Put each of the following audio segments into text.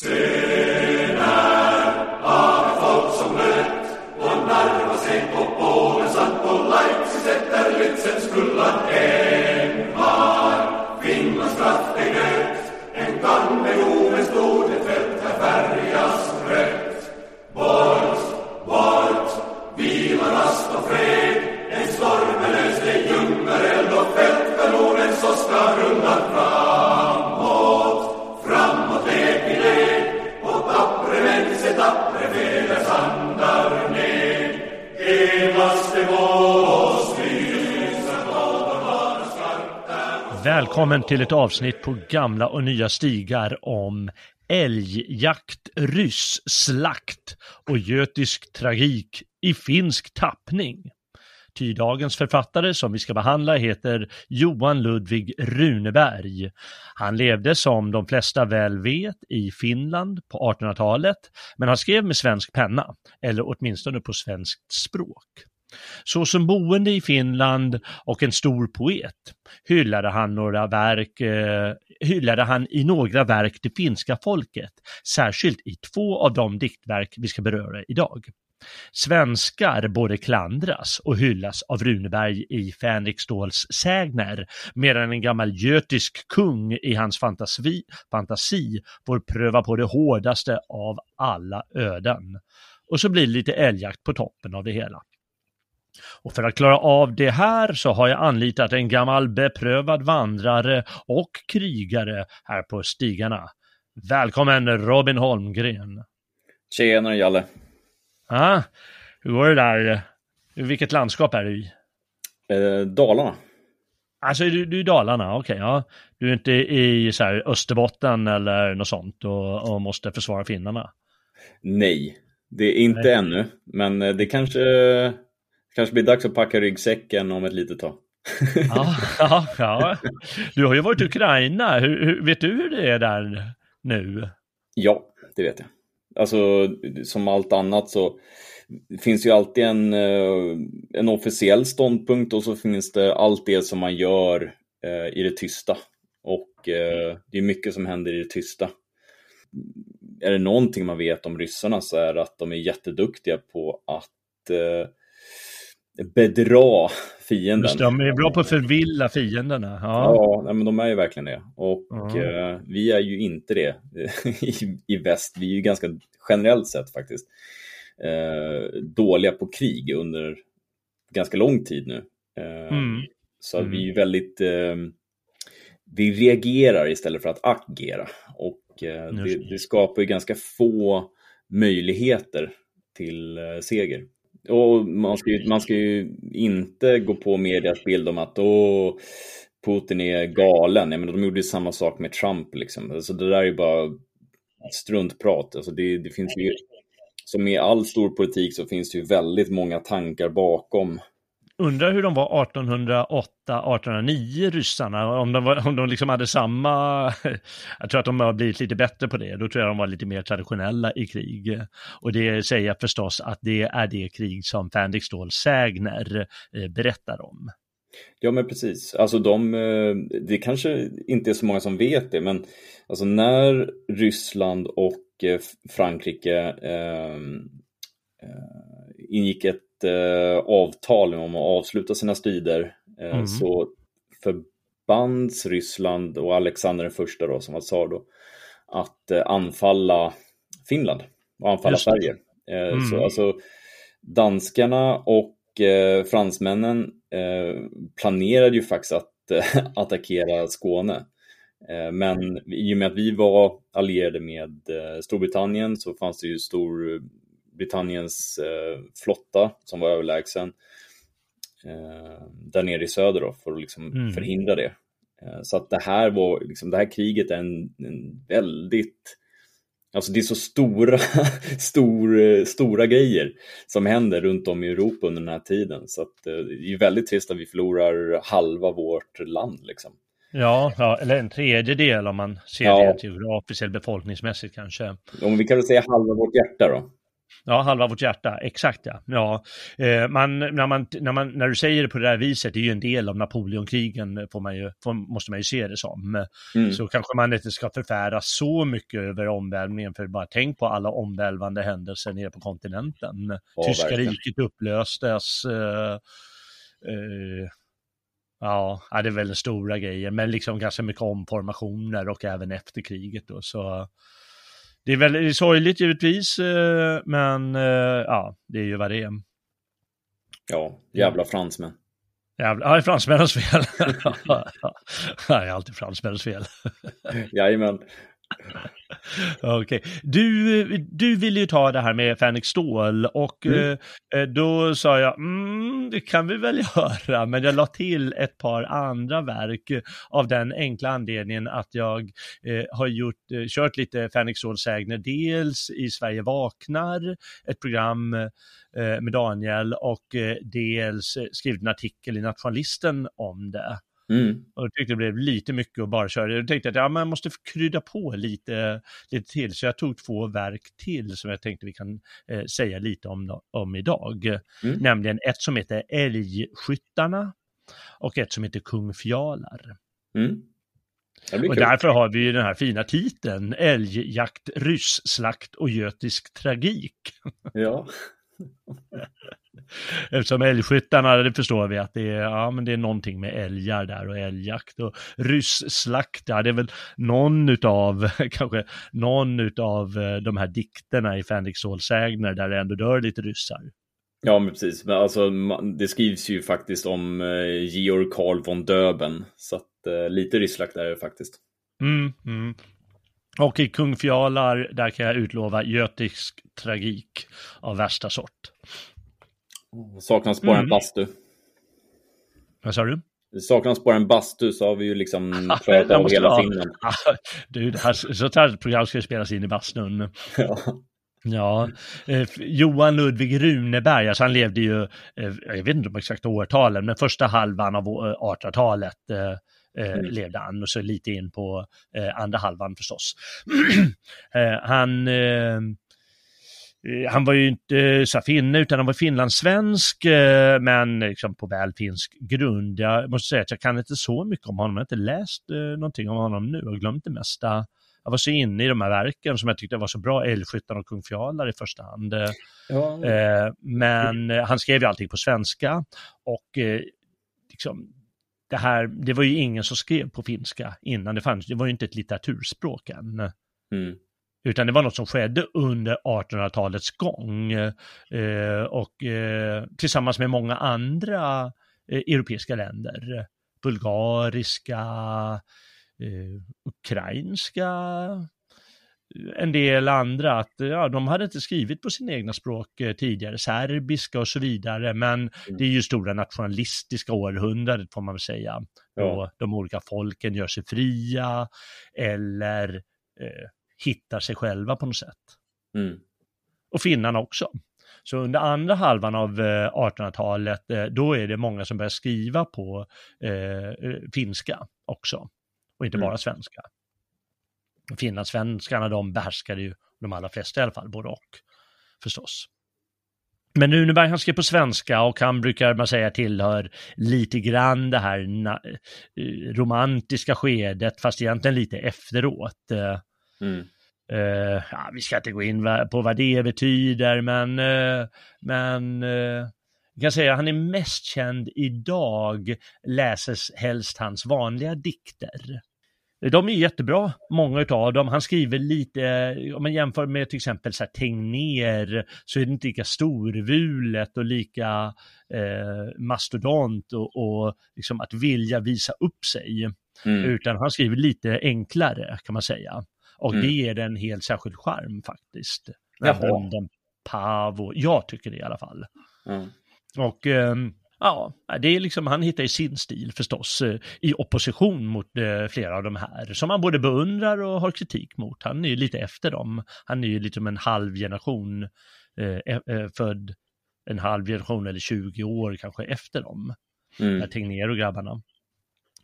Sing. Välkommen till ett avsnitt på gamla och nya stigar om älgjakt, ryss, slakt och götisk tragik i finsk tappning. Ty dagens författare som vi ska behandla heter Johan Ludvig Runeberg. Han levde som de flesta väl vet i Finland på 1800-talet, men han skrev med svensk penna, eller åtminstone på svenskt språk. Så som boende i Finland och en stor poet hyllade han, några verk, eh, hyllade han i några verk det finska folket, särskilt i två av de diktverk vi ska beröra idag. Svenskar både klandras och hyllas av Runeberg i Fänrik Ståls sägner, medan en gammal götisk kung i hans fantasi, fantasi får pröva på det hårdaste av alla öden. Och så blir det lite älgjakt på toppen av det hela. Och för att klara av det här så har jag anlitat en gammal beprövad vandrare och krigare här på stigarna. Välkommen Robin Holmgren! Tjenare Jalle! Ah, hur går det där? Vilket landskap är du i? Eh, Dalarna. Alltså du, du är i Dalarna, okej. Okay, ja. Du är inte i så här, Österbotten eller något sånt och, och måste försvara finnarna? Nej, det är inte Nej. ännu. Men eh, det kanske kanske blir dags att packa ryggsäcken om ett litet tag. ja, ja, ja, du har ju varit i Ukraina. Hur, hur, vet du hur det är där nu? Ja, det vet jag. Alltså, som allt annat så finns ju alltid en, eh, en officiell ståndpunkt och så finns det allt det som man gör eh, i det tysta. Och eh, det är mycket som händer i det tysta. Är det någonting man vet om ryssarna så är det att de är jätteduktiga på att eh, bedra fienden. Just det, de är bra på att förvilla fienderna. Ja, ja men de är ju verkligen det. Och uh vi är ju inte det i, i väst. Vi är ju ganska generellt sett faktiskt eh, dåliga på krig under ganska lång tid nu. Eh, mm. Så att mm. vi är väldigt eh, vi reagerar istället för att agera. Och eh, det, det, skapar ju ganska få möjligheter till eh, seger. Och man ska, ju, man ska ju inte gå på medias bild om att åh, Putin är galen. Jag menar, de gjorde ju samma sak med Trump. Liksom. Alltså, det där är ju bara struntprat. Alltså, det, det finns ju, som i all stor politik så finns det ju väldigt många tankar bakom Undrar hur de var 1808, 1809 ryssarna, om de, var, om de liksom hade samma, jag tror att de har blivit lite bättre på det, då tror jag de var lite mer traditionella i krig. Och det säger jag förstås att det är det krig som Fänrik Ståhl Sägner eh, berättar om. Ja men precis, alltså de, eh, det kanske inte är så många som vet det, men alltså när Ryssland och eh, Frankrike eh, ingick ett eh, avtal om att avsluta sina strider eh, mm. så förbands Ryssland och Alexander den första då, som var tsar då, att eh, anfalla Finland och anfalla Sverige. Eh, mm. Så alltså danskarna och eh, fransmännen eh, planerade ju faktiskt att attackera Skåne. Men i och med att vi var allierade med Storbritannien så fanns det ju stor Britanniens eh, flotta som var överlägsen eh, där nere i söder då, för att liksom mm. förhindra det. Eh, så att det här var, liksom, det här kriget är en, en väldigt Alltså det är så stora, stor, stora grejer som händer runt om i Europa under den här tiden. Så att det är väldigt trist att vi förlorar halva vårt land. Liksom. Ja, ja, eller en tredjedel om man ser ja. det geografiskt eller befolkningsmässigt kanske. Om vi kan väl säga halva vårt hjärta då. Ja, halva vårt hjärta, exakt ja. ja eh, man, när, man, när, man, när du säger det på det här viset, det är ju en del av Napoleonkrigen, får man ju, får, måste man ju se det som. Mm. Så kanske man inte ska förfäras så mycket över omvälvningen, för bara tänk på alla omvälvande händelser nere på kontinenten. Ja, Tyska verkligen. riket upplöstes. Eh, eh, ja, det är väl stora grejer, men liksom ganska mycket omformationer och även efter kriget då, så det är väldigt sorgligt givetvis, eh, men eh, ja, det är ju vad det är. Ja, jävla fransmän. Jävla, ja, det är fransmännens fel. det är alltid fransmännens fel. Jajamän. Okej, okay. du, du ville ju ta det här med Fänrik Stål och mm. eh, då sa jag, mm, det kan vi väl göra, men jag la till ett par andra verk av den enkla anledningen att jag eh, har gjort, eh, kört lite Fänrik Stål-sägner, dels i Sverige vaknar, ett program eh, med Daniel och eh, dels skrivit en artikel i Nationalisten om det. Mm. Och jag tyckte det blev lite mycket att bara köra. Jag tänkte att ja, man måste krydda på lite, lite till, så jag tog två verk till som jag tänkte vi kan eh, säga lite om, om idag. Mm. Nämligen ett som heter Älgskyttarna och ett som heter Kung Fjalar. Mm. Och därför har vi ju den här fina titeln, Älgjakt, rysslakt och götisk tragik. Ja. Eftersom älgskyttarna, det förstår vi att det är, ja, men det är någonting med älgar där och älgjakt och rysslakt, ja, det är väl någon utav, kanske någon utav eh, de här dikterna i Fänrik Stålsägner där det ändå dör lite ryssar. Ja, men precis. Men alltså, det skrivs ju faktiskt om eh, Georg Karl von Döben, så att eh, lite rysslakt är det faktiskt. Mm, mm. Och i Kung Fjalar, där kan jag utlova götisk tragik av värsta sort. Saknas bara mm. en bastu. Vad sa du? Det saknas bara en bastu så har vi ju liksom klarat av hela ha. filmen. du, det här, sånt här program ska spelas in i bastun. Ja. Ja, eh, Johan Ludvig Runeberg, alltså han levde ju, eh, jag vet inte de exakta årtalen, men första halvan av 1800-talet eh, eh, mm. levde han och så lite in på eh, andra halvan förstås. eh, han eh, han var ju inte så finne utan han var finlandssvensk eh, men liksom på väl finsk grund. Jag måste säga att jag kan inte så mycket om honom, jag har inte läst eh, någonting om honom nu och glömt det mesta. Jag var så inne i de här verken som jag tyckte var så bra, Älgskyttan och Kung Fjalar i första hand. Ja. Men han skrev ju allting på svenska och liksom, det här, det var ju ingen som skrev på finska innan det fanns, det var ju inte ett litteraturspråk än. Mm. Utan det var något som skedde under 1800-talets gång eh, och eh, tillsammans med många andra eh, europeiska länder. Bulgariska, eh, ukrainska, en del andra att ja, de hade inte skrivit på sina egna språk eh, tidigare, serbiska och så vidare, men mm. det är ju stora nationalistiska århundradet får man väl säga. Ja. Och de olika folken gör sig fria eller eh, hittar sig själva på något sätt. Mm. Och finnarna också. Så under andra halvan av 1800-talet, eh, då är det många som börjar skriva på eh, finska också, och inte mm. bara svenska finlandssvenskarna de behärskade ju de allra flesta i alla fall, både och förstås. Men Runeberg han skrev på svenska och han brukar man säga tillhör lite grann det här eh, romantiska skedet, fast egentligen lite efteråt. Eh, mm. Uh, ja, vi ska inte gå in på vad det betyder, men, uh, men uh, jag kan säga att han är mest känd idag, läses helst hans vanliga dikter. De är jättebra, många av dem. Han skriver lite, om man jämför med till exempel så här, Tegnér, så är det inte lika storvulet och lika eh, mastodont och, och liksom att vilja visa upp sig. Mm. Utan han skriver lite enklare kan man säga. Och mm. det ger en helt särskild charm faktiskt. Bonden Pavo, jag tycker det i alla fall. Mm. Och eh, Ja, det är liksom, han hittar ju sin stil förstås eh, i opposition mot eh, flera av de här som han både beundrar och har kritik mot. Han är ju lite efter dem. Han är ju liksom en halv generation eh, född en halv generation eller 20 år kanske efter dem. Mm. Tegnér och grabbarna.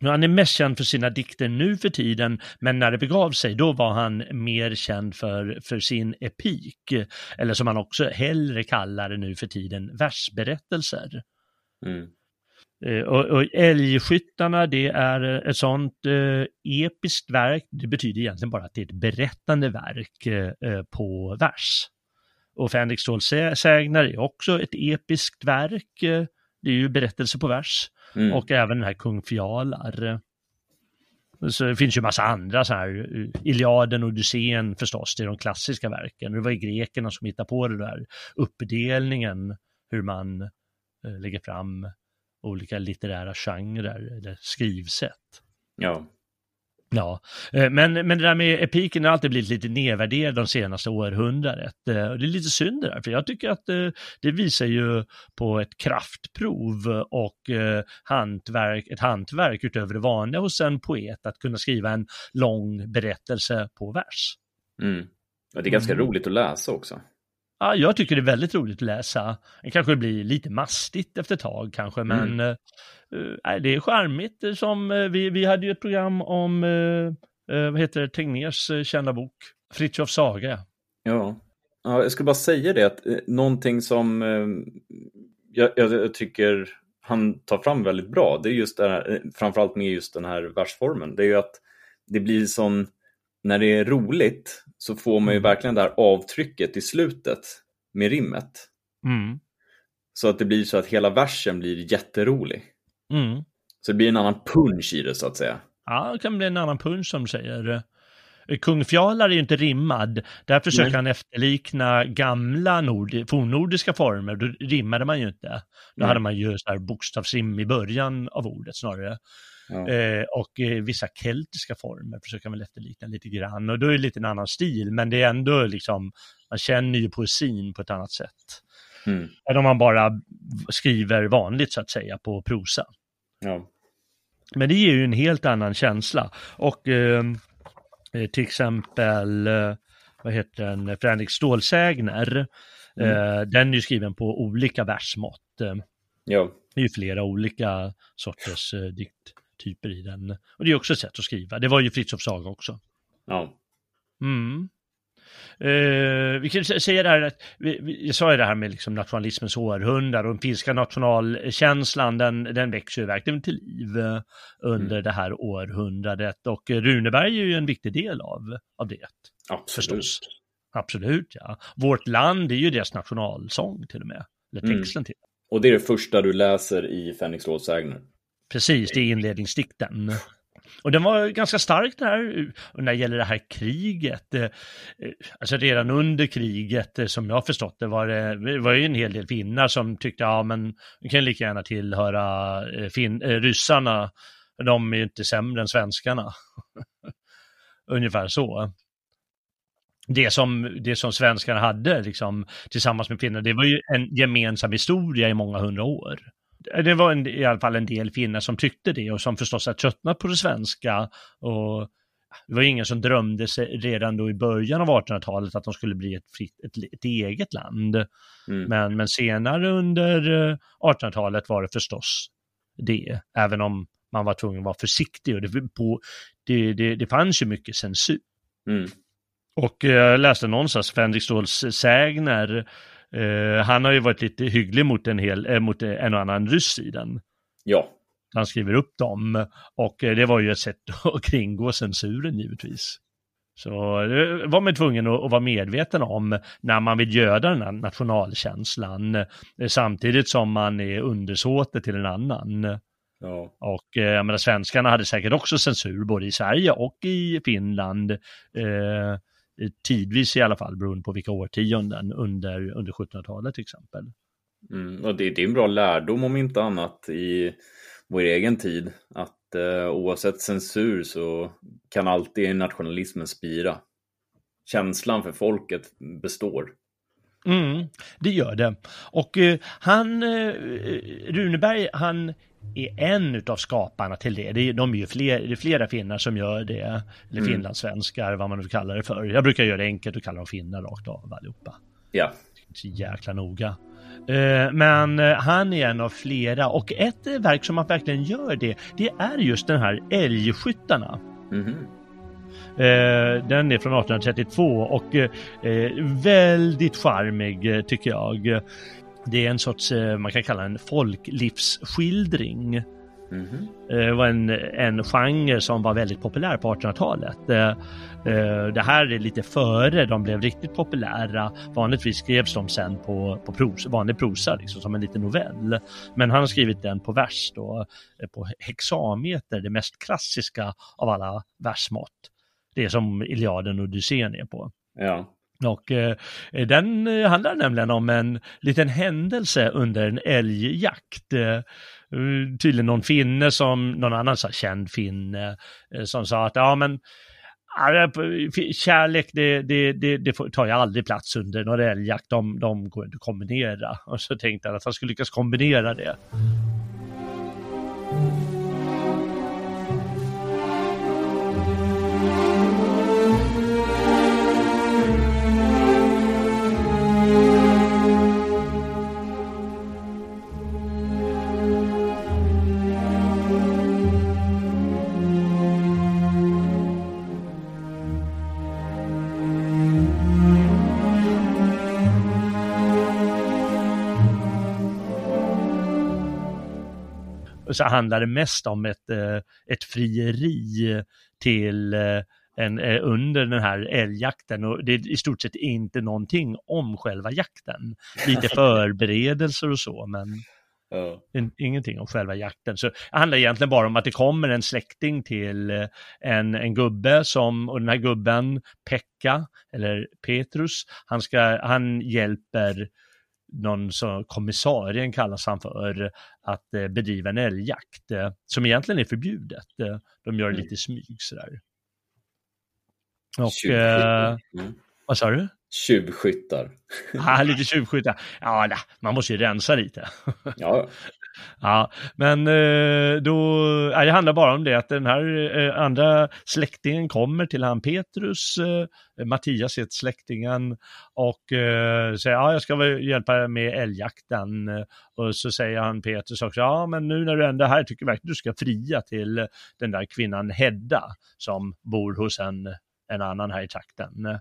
Han är mest känd för sina dikter nu för tiden, men när det begav sig då var han mer känd för, för sin epik, eller som han också hellre kallar det nu för tiden, versberättelser. Mm. Eh, och, och Älgskyttarna, det är ett sånt eh, episkt verk, det betyder egentligen bara att det är ett berättande verk eh, på vers. Och Fänrik Ståls sägner är också ett episkt verk, eh, det är ju berättelse på vers. Mm. Och även den här Kung Fjalar. Så det finns ju massa andra så här, Iliaden och Odysseen förstås, det är de klassiska verken. Det var ju grekerna som hittade på det där, uppdelningen, hur man eh, lägger fram olika litterära genrer eller skrivsätt. Ja. Ja, eh, men, men det där med epiken har alltid blivit lite nedvärderad de senaste århundradet. Eh, och det är lite synd det där, för jag tycker att eh, det visar ju på ett kraftprov och hantverk, ett hantverk utöver det vanliga hos en poet att kunna skriva en lång berättelse på vers. Mm. Ja, det är ganska mm. roligt att läsa också. Ja, jag tycker det är väldigt roligt att läsa. Det kanske blir lite mastigt efter ett tag kanske, men mm. det är charmigt. Som, uh, vi, vi hade ju ett program om, uh, vad heter det, Tegnérs kända bok, Fritiof Saga. Ja. ja, jag skulle bara säga det, att någonting som jag, jag, tycker han tar fram väldigt bra, det är just det här, framförallt med just den här versformen, det är ju att det blir sån när det är roligt så får man ju mm. verkligen det här avtrycket i slutet med rimmet. Mm. Så att det blir så att hela versen blir jätterolig. Mm. Så det blir en annan punch i det så att säga. Ja, det kan bli en annan punch som säger. Kung Fjalar är ju inte rimmad. Där försöker Nej. han efterlikna gamla nord, fornnordiska former. Då rimmade man ju inte. Då Nej. hade man ju så här bokstavsrim i början av ordet snarare. Ja. Eh, och eh, vissa keltiska former försöker man efterlikna lite grann. Och då är det lite en annan stil, men det är ändå liksom, man känner ju poesin på ett annat sätt. Mm. Än om man bara skriver vanligt så att säga på prosa. Ja. Men det ger ju en helt annan känsla. Och eh, eh till exempel, vad heter den, Fredrik Stålsägner, mm. den är ju skriven på olika versmått. Ja. Det är ju flera olika sorters dikt typer i den. Och det är också ett sätt att skriva. Det var ju Fritiof Saga också. Ja. Mm. Uh, vi kan säga det här, att vi, vi, jag sa ju det här med liksom nationalismens århundrade och den finska nationalkänslan, den, den växer ju verkligen till liv under mm. det här århundradet och Runeberg är ju en viktig del av, av det. Absolut. Förstås. Absolut, ja. Vårt land är ju deras nationalsång till och med, eller mm. texten mm. till. Och det är det första du läser i rådsägner? Precis, det är inledningsdikten. Och den var ganska stark där, och när det gäller det här kriget. Eh, alltså redan under kriget, eh, som jag har förstått det, var det var ju en hel del finnar som tyckte, ja men vi kan lika gärna tillhöra eh, fin, ryssarna, de är ju inte sämre än svenskarna. Ungefär så. Det som, det som svenskarna hade liksom, tillsammans med finnar, det var ju en gemensam historia i många hundra år det var en, i alla fall en del finnar som tyckte det och som förstås har tröttnat på det svenska. Och det var ingen som drömde sig redan då i början av 1800-talet att de skulle bli ett, fritt, ett, ett eget land. Mm. Men, men senare under 1800-talet var det förstås det, även om man var tvungen att vara försiktig och det, på, det, det, det fanns ju mycket censur. Mm. Och jag läste någonstans Fänrik Ståls sägner Uh, han har ju varit lite hygglig mot en, hel, äh, mot en och annan ryss i den. Ja. Han skriver upp dem och uh, det var ju ett sätt att kringgå censuren givetvis. Så det var man tvungen att, att, vara medveten om när man vill göda den här nationalkänslan samtidigt som man är undersåte till en annan. Ja. Och jag menar, svenskarna hade säkert också censur både i Sverige och i Finland. Eh, tidvis i alla fall, beroende på vilka årtionden under, under 1700-talet till exempel. Mm, och det, det, är en bra lärdom om inte annat i vår egen tid, att eh, oavsett censur så kan alltid nationalismen spira. Känslan för folket består. Mm, det gör det. Och uh, han, uh, Runeberg, han är en av skaparna till det. det är, de är ju fler, det är flera finnar som gör det, eller mm. finlandssvenskar, vad man nu kallar det för. Jag brukar göra det enkelt och kalla dem finnar rakt av allihopa. Ja. Så jäkla noga. Uh, men uh, han är en av flera och ett uh, verk som man verkligen gör det, det är just den här älgskyttarna. Mm den är från 1832 och väldigt charmig tycker jag. Det är en sorts, eh, man kan kalla en folklivsskildring. Mm -hmm. Det var en, en genre som var väldigt populär på 1800-talet. Eh, det här är lite före de blev riktigt populära. Vanligtvis skrevs de sen på, på pros, vanlig prosa, liksom, som en liten novell. Men han har skrivit den på vers då, på hexameter, det mest klassiska av alla versmått. Det som Iliaden och Odysseen är på. Ja. Och eh, den eh, handlar nämligen om en liten händelse under en älgjakt. Eh, eh tydligen någon finne som, någon annan så känd finne, eh, som sa att ja men Kärlek, det, det, det, det tar ju aldrig plats under någon älgjakt, de, de går inte att kombinera. Och så tänkte han att han skulle lyckas kombinera det. Så handlar det mest om ett, eh, ett frieri till eh, en, eh, under den här älgjakten och det är i stort sett inte någonting om själva jakten. Lite förberedelser och så, men ja. ingenting om själva jakten. Så det handlar egentligen bara om att det kommer en släkting till en, en gubbe som, och den här gubben, Pekka, eller Petrus, han, ska, han hjälper någon som kommissarien kallas han för, att eh, bedriva en älgjakt eh, som egentligen är förbjudet. Eh, de gör det mm. lite i smyg sådär. Och, eh, mm. vad sa du? Tjuvskyttar. ja, lite tjuvskyttar. Ja, man måste ju rensa lite. ja. Ja, men eh, då, ja, det handlar bara om det att den här eh, andra släktingen kommer till han Petrus, eh, Mattias heter släktingen, och säger ja, jag ska väl hjälpa med älgjakten. Och så säger han Petrus också, ja men nu när du ändå är här tycker jag verkligen du ska fria till den där kvinnan Hedda som bor hos en, en annan här i trakten.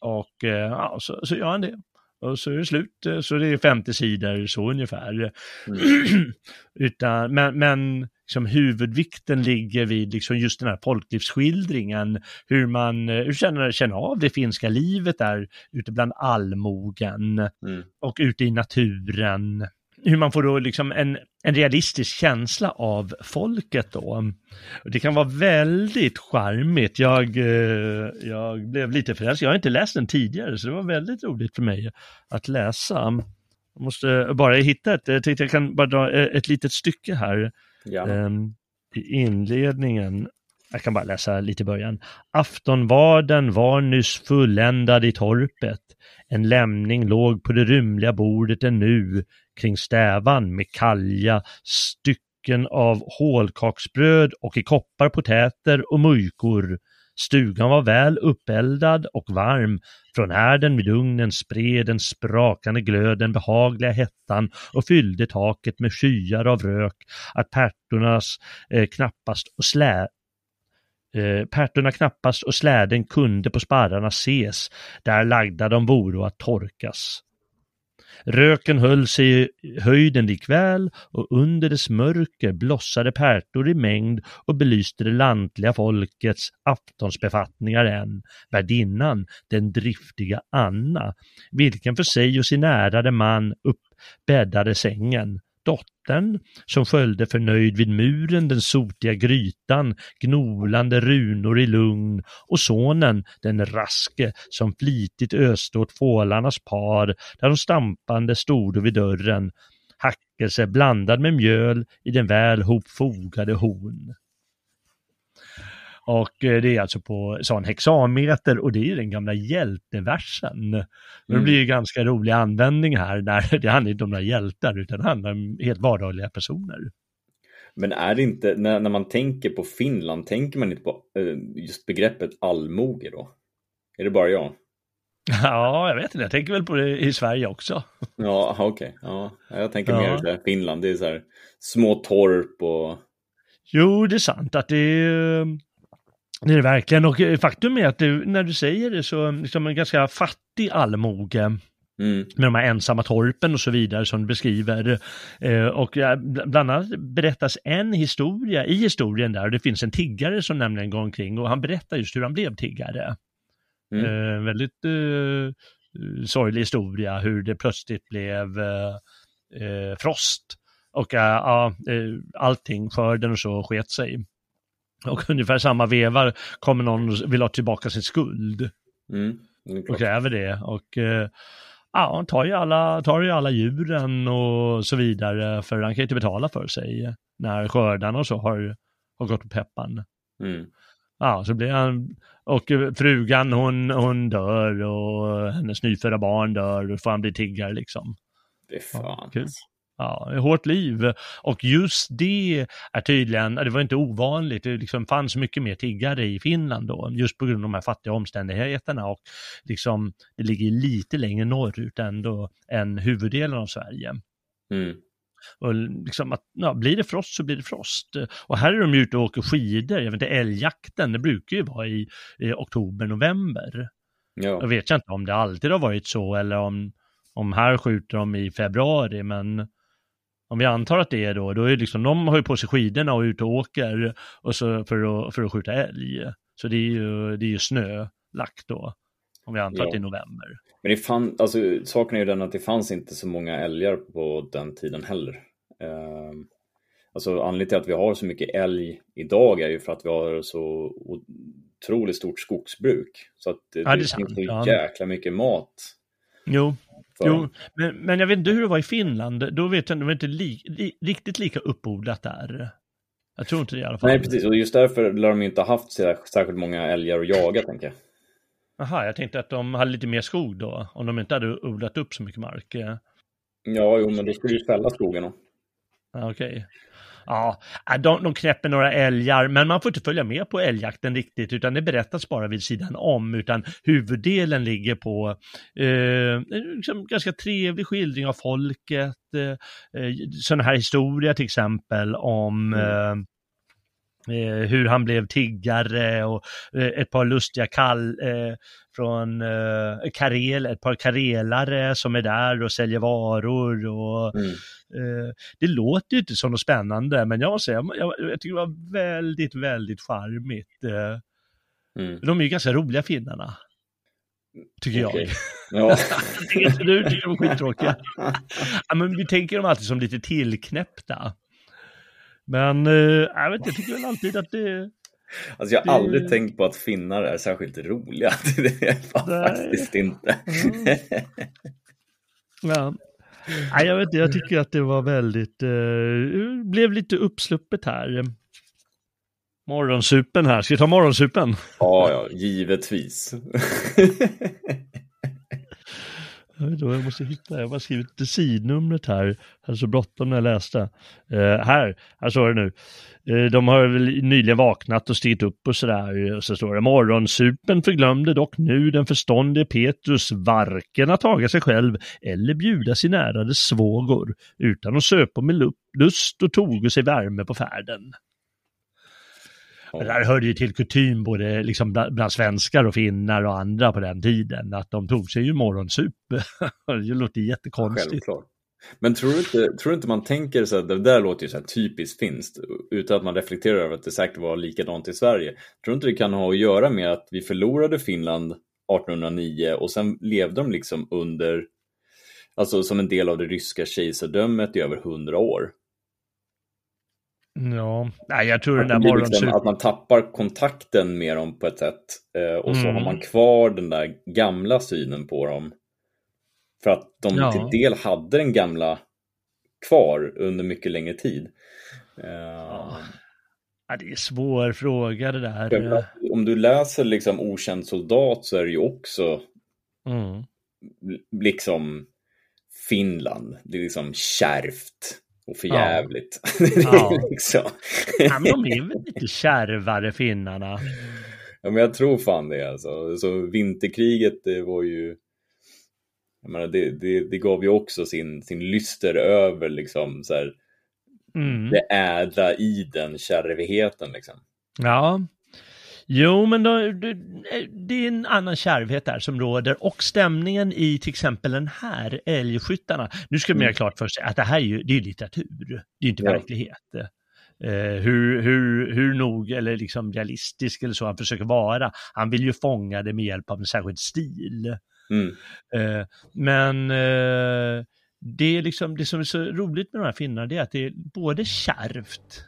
Och ja, så, så gör han det. Och så är det slut, eh, så det är 50 sidor så ungefär. Mm. Utan, men men liksom, huvudvikten ligger vid liksom, just den här folklivsskildringen, hur man eh, hur känner, känner av det finska livet där ute bland allmogen mm. och ute i naturen hur man får då liksom en, en realistisk känsla av folket då. Det kan vara väldigt charmigt. Jag, eh, jag blev lite förälskad. Jag har inte läst den tidigare, så det var väldigt roligt för mig att läsa. Jag måste bara hitta ett, jag tänkte jag kan bara dra ett litet stycke här. Ja. Um, I inledningen. Jag kan bara läsa lite i början. Aftonvarden var nyss fulländad i torpet. En lämning låg på det rymliga bordet ännu kring stävan med kalja stycken av hålkaksbröd och i koppar potäter och mujkor. Stugan var väl uppeldad och varm. Från härden vid ugnen spred den sprakande glöden behagliga hettan och fyllde taket med skyar av rök att pärtornas eh, knappast och slä Eh, pärtorna knappast och släden kunde på sparrarna ses, där lagda de voro att torkas. Röken höll sig i höjden likväl och under dess mörker blossade pärtor i mängd och belyste det lantliga folkets aftonsbefattningar än, värdinnan, den driftiga Anna, vilken för sig och sin ärade man uppbäddade sängen, dottern som sköljde förnöjd vid muren den sotiga grytan, gnolande runor i lugn och sonen, den raske, som flitigt öste åt fålarnas par, där de stampande stod vid dörren, hackelse blandad med mjöl i den väl hopfogade hon. Och eh, det är alltså på sån hexameter och det är ju den gamla hjälteversen. Mm. Det blir ju ganska rolig användning här när det handlar inte om några hjältar utan det handlar om helt vardagliga personer. Men är det inte, när, när man tänker på Finland, tänker man inte på eh, just begreppet allmoge då? Är det bara jag? Ja, jag vet inte. Jag tänker väl på det i Sverige också. Ja, okej. Okay. Ja, jag tänker ja. mer så Finland. Det är så här små torp och... Jo, det är sant att det är... Det är det verkligen. Och faktum är att det, när du säger det så liksom en ganska fattig allmoge. Mm. Med de här ensamma torpen och så vidare som du beskriver. Eh, och bland annat berättas en historia i historien där. Det finns en tiggare som nämligen går omkring och han berättar just hur han blev tiggare. Mm. Eh, väldigt eh, sorglig historia hur det plötsligt blev eh, eh frost och eh, allting, skörden och så sket sig. Och ungefär samma vevar kommer någon och vill ha tillbaka sin skuld. Mm. Och kräver det. Och ja, han tar ju, alla, tar ju alla djuren och så vidare för han kan ju inte betala för sig när skördarna och så har, har gått på peppan. Mm. Ja, så blir han, och frugan hon, hon dör och hennes nyfödda barn dör och får han bli tiggare liksom. Det är fan. Ja, Ja, hårt liv. Och just det är tydligen, det var inte ovanligt, det liksom fanns mycket mer tiggare i Finland då, just på grund av de här fattiga omständigheterna och liksom det ligger lite längre norrut ändå än huvuddelen av Sverige. Mm. Och liksom att, ja, blir det frost så blir det frost. Och här är de ute och åker skidor, jag vet inte, älgjakten, det brukar ju vara i, i oktober, november. Ja. Jag vet inte om det alltid har varit så eller om, om här skjuter de i februari, men om vi antar att det är då, då är det liksom, de har ju på sig skidorna och är ute och åker och så för, att, för att skjuta älg. Så det är ju, det är ju snölagt då, om vi antar ja. att det är november. Men det fann, alltså, saken är ju den att det fanns inte så många älgar på den tiden heller. Uh, alltså anledningen till att vi har så mycket älg idag är ju för att vi har så otroligt stort skogsbruk. Så att det, ja, det, finns så jäkla mycket mat. Jo, jo men, men jag vet inte hur det var i Finland. Då vet jag det var inte li, li, riktigt lika uppodlat där. Jag tror inte det i alla fall. Nej, precis. Och just därför lär de inte ha haft särskilt många älgar att jaga, tänker jag. Jaha, jag tänkte att de hade lite mer skog då, om de inte hade odlat upp så mycket mark. Ja, jo, men då skulle ju fälla skogen då. Okej. Okay. Ja, äh, de, de knäpper några älgar, men man får inte följa med på älgjakten riktigt, utan det berättas bara vid sidan om, utan huvuddelen ligger på eh, liksom ganska trevlig skildring av folket, eh, eh sådana här historia till exempel om mm. eh, Eh, hur han blev tiggare och eh, ett par lustiga kall eh, från eh, Karel, ett par karelare som är där och säljer varor och mm. Eh, det låter ju inte som något spännande men jag måste säga, jag, jag tycker det var väldigt, väldigt charmigt. Eh. Mm. De är ju ganska roliga finnarna. Tycker okay. jag. Ja. du tycker de är skittråkiga. ja, men vi tänker dem alltid som lite tillknäppta. Men eh, jag vet jag tycker väl alltid att det... Alltså jag har det... aldrig tänkt på att finnar är särskilt roliga. Det är faktiskt inte. Mm. ja. Nej, jag vet inte, jag tycker att det var väldigt, eh, blev lite uppsluppet här. Morgonsupen här, ska vi ta morgonsupen? Ja, ja, givetvis. Jag måste hitta, jag har bara skrivit sidnumret här. Jag hade så bråttom när jag läste. Eh, här, här står det nu. Eh, de har väl nyligen vaknat och stigit upp och sådär. Och så står det morgonsupen förglömde dock nu den förståndige Petrus varken att taga sig själv eller bjuda sin ärade svågor utan att söpa med lust och toge sig värme på färden. Det där hörde ju till kutym både liksom bland svenskar och finnar och andra på den tiden, att de tog sig ju morgonsup. det låter jättekonstigt. Självklart. Men tror du inte, tror du inte man tänker så att det där låter ju så här typiskt finskt utan att man reflekterar över att det säkert var likadant i Sverige. Tror du inte det kan ha att göra med att vi förlorade Finland 1809 och sen levde de liksom under, alltså som en del av det ryska kejsardömet i över hundra år? Ja, nej, jag tror att den där morgonsupen... Liksom, att man tappar kontakten med dem på ett sätt. Eh, och så har man mm. kvar den där gamla synen på dem. För att de ja. till del hade den gamla kvar under mycket längre tid. Ja. Ja, det är en svår fråga det där. Om du läser liksom Okänd soldat så är det ju också Mm. liksom Finland. Det är liksom kärvt och förjävligt. Ja. det är liksom... Ja, men de är väl lite kärvare finnarna. ja, men jag tror fan det alltså. Så vinterkriget det var ju jag menar, det, det, det gav ju också sin, sin lyster över liksom så här, Mm. det ädla i den kärvigheten liksom. Ja. Jo, men då, det, det är en annan kärvhet där som råder och stämningen i till exempel den här Älgskyttarna. Nu ska man göra Mm. klart för sig att det här är ju, det är litteratur, det är inte Ja. verklighet. Eh, hur, hur, hur nog eller liksom realistisk eller så han försöker vara. Han vill ju fånga det med hjälp av en särskild stil. Mm. Eh, men eh, det är liksom det som är så roligt med de här finnarna det är att det är både kärvt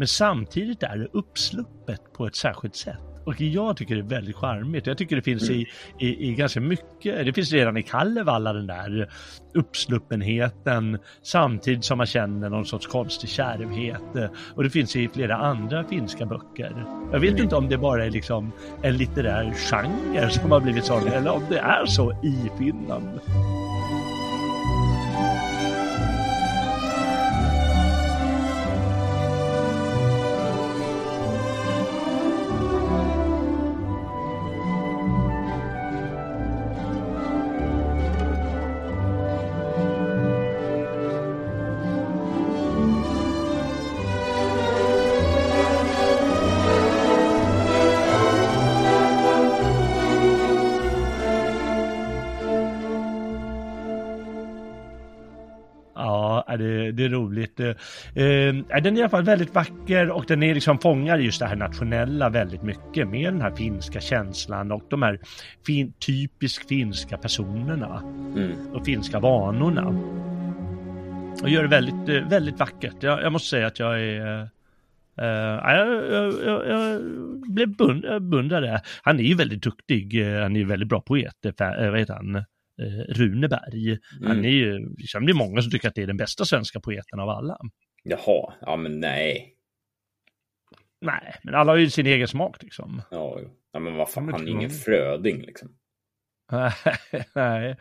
men samtidigt är det uppsluppet på ett särskilt sätt. Och jag tycker det är väldigt charmigt. Jag tycker det finns i, i, i ganska mycket, det finns redan i Kalevala den där uppsluppenheten samtidigt som man känner någon sorts konstig kärvhet. Och det finns i flera andra finska böcker. Jag vet inte om det bara är liksom en litterär genre som har blivit så eller om det är så i Finland. Den är i alla fall väldigt vacker och den är liksom fångar just det här nationella väldigt mycket med den här finska känslan och de här fin, typiskt finska personerna Mm. och finska vanorna. Och gör det väldigt, eh, väldigt vackert. Jag, jag måste säga att jag är... Uh, jag, jag, jag, blev det. Han är ju väldigt duktig. eh, Han är ju väldigt bra poet. eh, eh, Vad heter han? Eh, Runeberg. Han Mm. är ju, liksom, det är många som tycker att det är den bästa svenska poeten av alla. Jaha, ja men nej. Nej, men alla har ju sin egen smak liksom. Ja, ja men vad fan, han är ingen fröding liksom. nej, nej,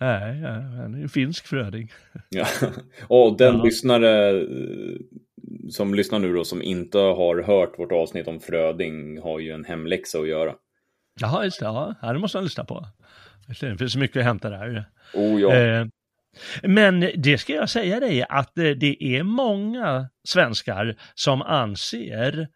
nej, han är ju finsk fröding. Ja. Och den Ja. lyssnare eh, som lyssnar nu då som inte har hört vårt avsnitt om Fröding har ju en hemläxa att göra. Jaha, just det. Ja, det måste han lyssna på. Det finns mycket att hämta där. Oh ja. Eh, Men det ska jag säga dig att eh, det är många svenskar som anser,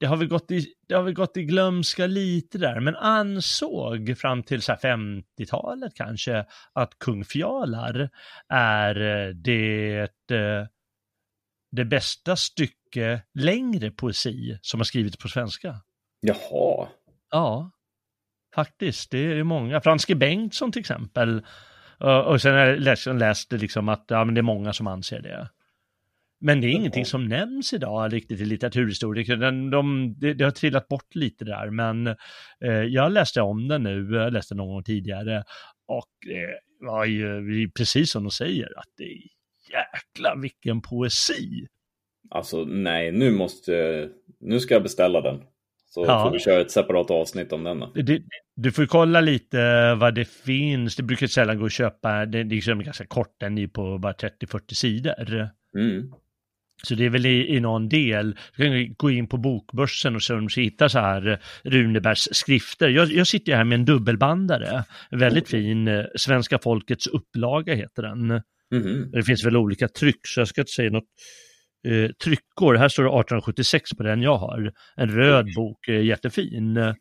det har väl gått i, det har väl gått i glömska lite där, men ansåg fram till så här 50-talet kanske att Kung Fjalar är eh, det, eh, det bästa stycke längre poesi som har skrivits på svenska. Jaha. Ja, faktiskt. Det är många. Franske Bengtsson till exempel. Och, och sen har jag läst, liksom att ja, men det är många som anser det. Men det är ingenting som nämns idag riktigt i litteraturhistoriker. Den, de, det, har trillat bort lite där, men eh, jag läste om den nu, jag läste någon gång tidigare. Och det var ju precis som de säger, att det är jäkla vilken poesi. Alltså nej, nu måste, nu ska jag beställa den. Så Ja. får vi köra ett separat avsnitt om den. Det, du får kolla lite vad det finns. Det brukar sällan gå att köpa. Det, är liksom ganska kort, den är på bara 30-40 sidor. Mm. Så det är väl i, i någon del. Du kan gå in på bokbörsen och se om du hittar så här eh, Runebergs skrifter. Jag, jag sitter här med en dubbelbandare. En väldigt fin. eh, Svenska folkets upplaga heter den. Mhm. Det finns väl olika tryck, så jag ska inte säga något. Eh, tryckår, här står det 1876 på den jag har. En röd bok, eh, jättefin.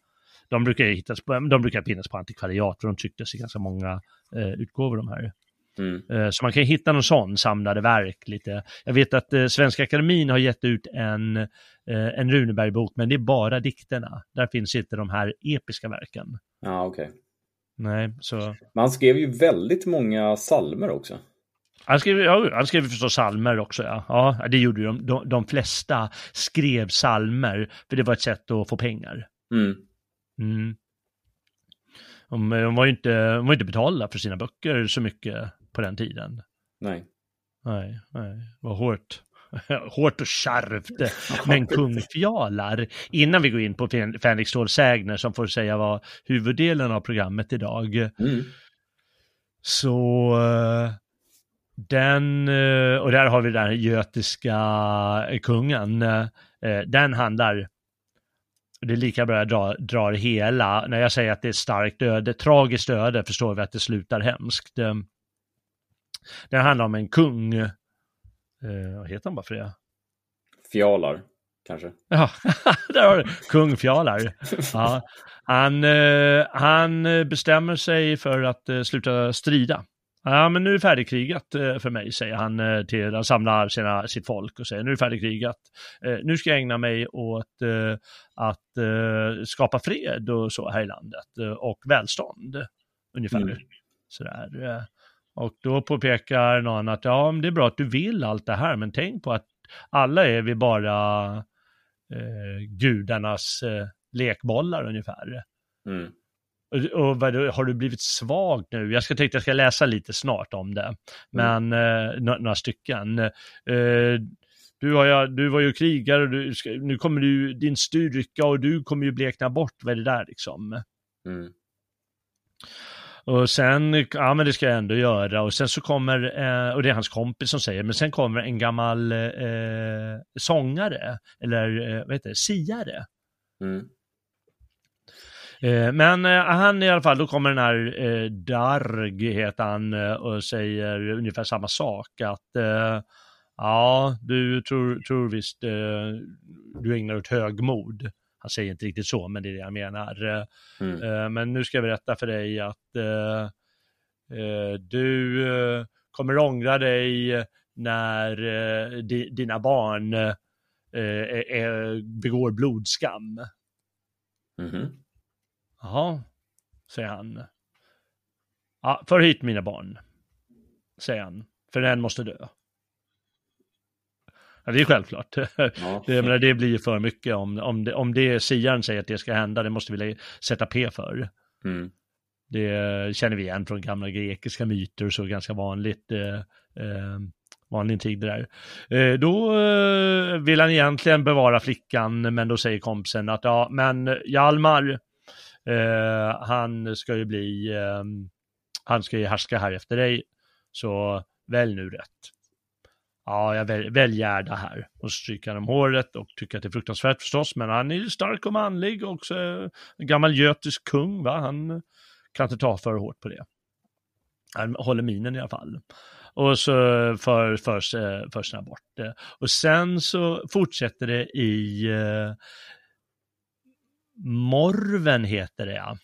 De brukar, hittas på, de brukar finnas på antikvariat och de trycktes i ganska många eh, utgåvor de här. Mm. Eh, så man kan hitta någon sån samlade verk lite. Jag vet att eh, Svenska Akademin har gett ut en, eh, en Runeberg-bok, men det är bara dikterna. Där finns inte de här episka verken. Ja, okej. Nej, så... Men han skrev ju väldigt många salmer också. Han skrev, ja, han skrev förstås psalmer också, ja. Ja, det gjorde de. de. De flesta skrev psalmer, för det var ett sätt att få pengar. Mm. Mm. De, de, var ju inte, de var inte betalda för sina böcker så mycket på den tiden. Nej. Nej, nej, var hårt. hårt och kärvt, men kungfjalar. Innan vi går in på Fänrik Ståhl Sägner som får säga vad huvuddelen av programmet idag. Mm. Så den, och där har vi den götiska kungen, den handlar det är lika bra jag drar, drar hela. När jag säger att det är ett starkt öde, tragiskt öde, förstår vi att det slutar hemskt. Det handlar om en kung, eh, vad heter han bara för det? Fjalar, kanske. Ja, där har du kung Fjalar. Ja, han, eh, han bestämmer sig för att eh, sluta strida. Ja, men nu är färdigkrigat eh, för mig, säger han eh, till, han samlar sina, sitt folk och säger nu är färdigkrigat. Eh, nu ska jag ägna mig åt att skapa fred och så här i landet och välstånd, ungefär. Mm. Sådär. Och då påpekar någon att ja, det är bra att du vill allt det här, men tänk på att alla är vi bara eh, gudarnas eh, lekbollar ungefär. Mm. Och vad, har du blivit svag nu? Jag ska tänkte jag ska läsa lite snart om det, mm. men mm. eh, några stycken. Eh, du, har, du var ju krigare, du, nu kommer du, din styrka och du kommer ju blekna bort, vad är det där liksom? Mm. Och sen, ja men det ska jag ändå göra och sen så kommer, eh, och det är hans kompis som säger, men sen kommer en gammal eh, sångare, eller eh, vad heter det, siare. Mm. Eh, men eh, han i alla fall, då kommer den här eh, Darg, heter han, och säger ungefär samma sak. Att ja, du tror, tror visst du ägnar åt högmod. Han säger inte riktigt så, men det är det han menar. Mm. Men nu ska jag berätta för dig att du kommer ångra dig när dina barn begår blodskam. Mm -hmm. Jaha, säger han. Ja, för hit mina barn, säger han, för en måste dö. Ja, det är självklart. Ja. Det, menar, det blir för mycket om, om, det, om det siaren säger att det ska hända, det måste vi sätta P för. Mm. Det känner vi igen från gamla grekiska myter, så ganska vanligt. Eh, eh, vanlig tid det där. Eh, då eh, vill han egentligen bevara flickan, men då säger kompisen att ja, men Hjalmar, Eh, han ska ju bli, eh, han ska ju härska här efter dig, så välj nu rätt. Ja, jag väl, välj Gerda här. Och så stryker han om håret och tycker att det är fruktansvärt förstås, men han är ju stark och manlig och också en gammal götisk kung, va? Han kan inte ta för hårt på det. Han håller minen i alla fall. Och så för, för, eh, för bort det. Och sen så fortsätter det i eh, Morven heter det ja.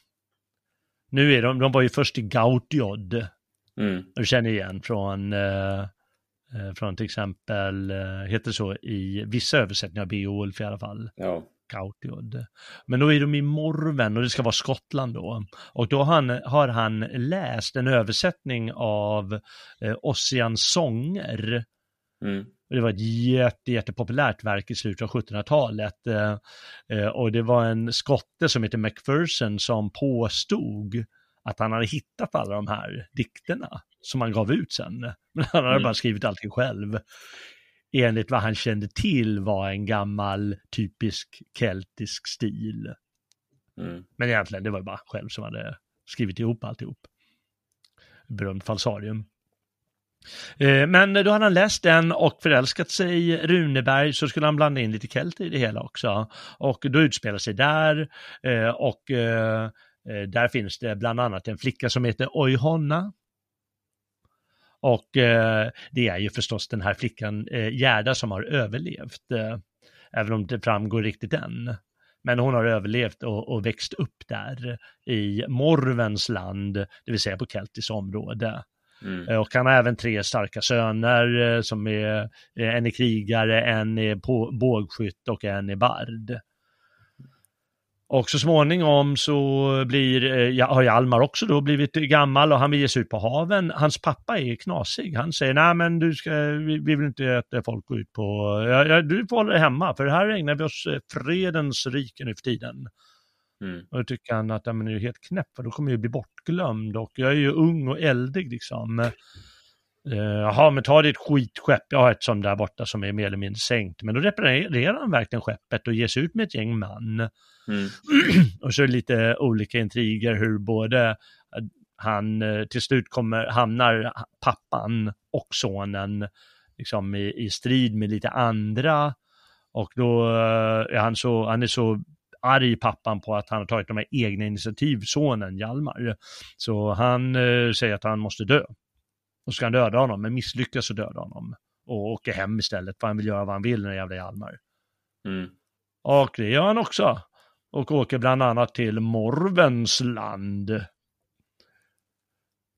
Nu är de, de var ju först i Gautiod. Mm. Du känner igen från, eh, eh, från till exempel, eh, heter så i vissa översättningar Beowulf i alla fall. Ja. Gautiod. Men då är de i Morven och det ska vara Skottland då. Och då har han, har han läst en översättning av eh, Ossians sånger. Mm. Det var ett jätte, jättepopulärt verk i slutet av 1700-talet. Eh, eh, och det var en skotte som heter Macpherson som påstod att han hade hittat alla de här dikterna som han gav ut sen. Men han hade mm. bara skrivit allting själv. Enligt vad han kände till var en gammal typisk keltisk stil. Mm. Men egentligen, det var bara själv som hade skrivit ihop alltihop. Berömt falsarium. Eh, men då hade han läst den och förälskat sig i Runeberg så skulle han blanda in lite kelter i det hela också. Och då utspelar sig där eh, och eh, där finns det bland annat en flicka som heter Oihonna. Och det är ju förstås den här flickan Gerda som har överlevt, även om det framgår riktigt än. Men hon har överlevt och, och växt upp där i Morvens land, det vill säga på keltiskt område. Mm. Eh, och han har även tre starka söner eh, som är, eh, en är krigare, en är bågskytt och en är bard. Och så småningom så blir, ja, har Hjalmar också då blivit gammal och han vill ge sig ut på haven. Hans pappa är knasig. Han säger, nej men du ska, vi, vi vill inte att folk går ut på, ja, ja, du får hålla dig hemma för här ägnar vi oss fredens rike nu för tiden. Mm. Och då tycker han att ja, men är helt knäpp, för då kommer jag bli bortglömd och jag är ju ung och eldig liksom. Eh, Jaha, men ta ditt skitskepp. Jag har ett sånt där borta som är mer eller mindre sänkt. Men då reparerar han verkligen skeppet och ger sig ut med ett gäng man. Mm. och så är det lite olika intriger hur både han eh, till slut kommer, hamnar pappan och sonen liksom i, i strid med lite andra och då eh, är han så, han är så arg pappan på att han har tagit de här egna initiativ, sonen Hjalmar. Så han eh, säger att han måste dö. Och ska han döda honom, men misslyckas och döda honom. Och åker hem istället, för han vill göra vad han vill, den jävla Hjalmar. Mm. Och det gör han också. Och åker bland annat till Morvens land.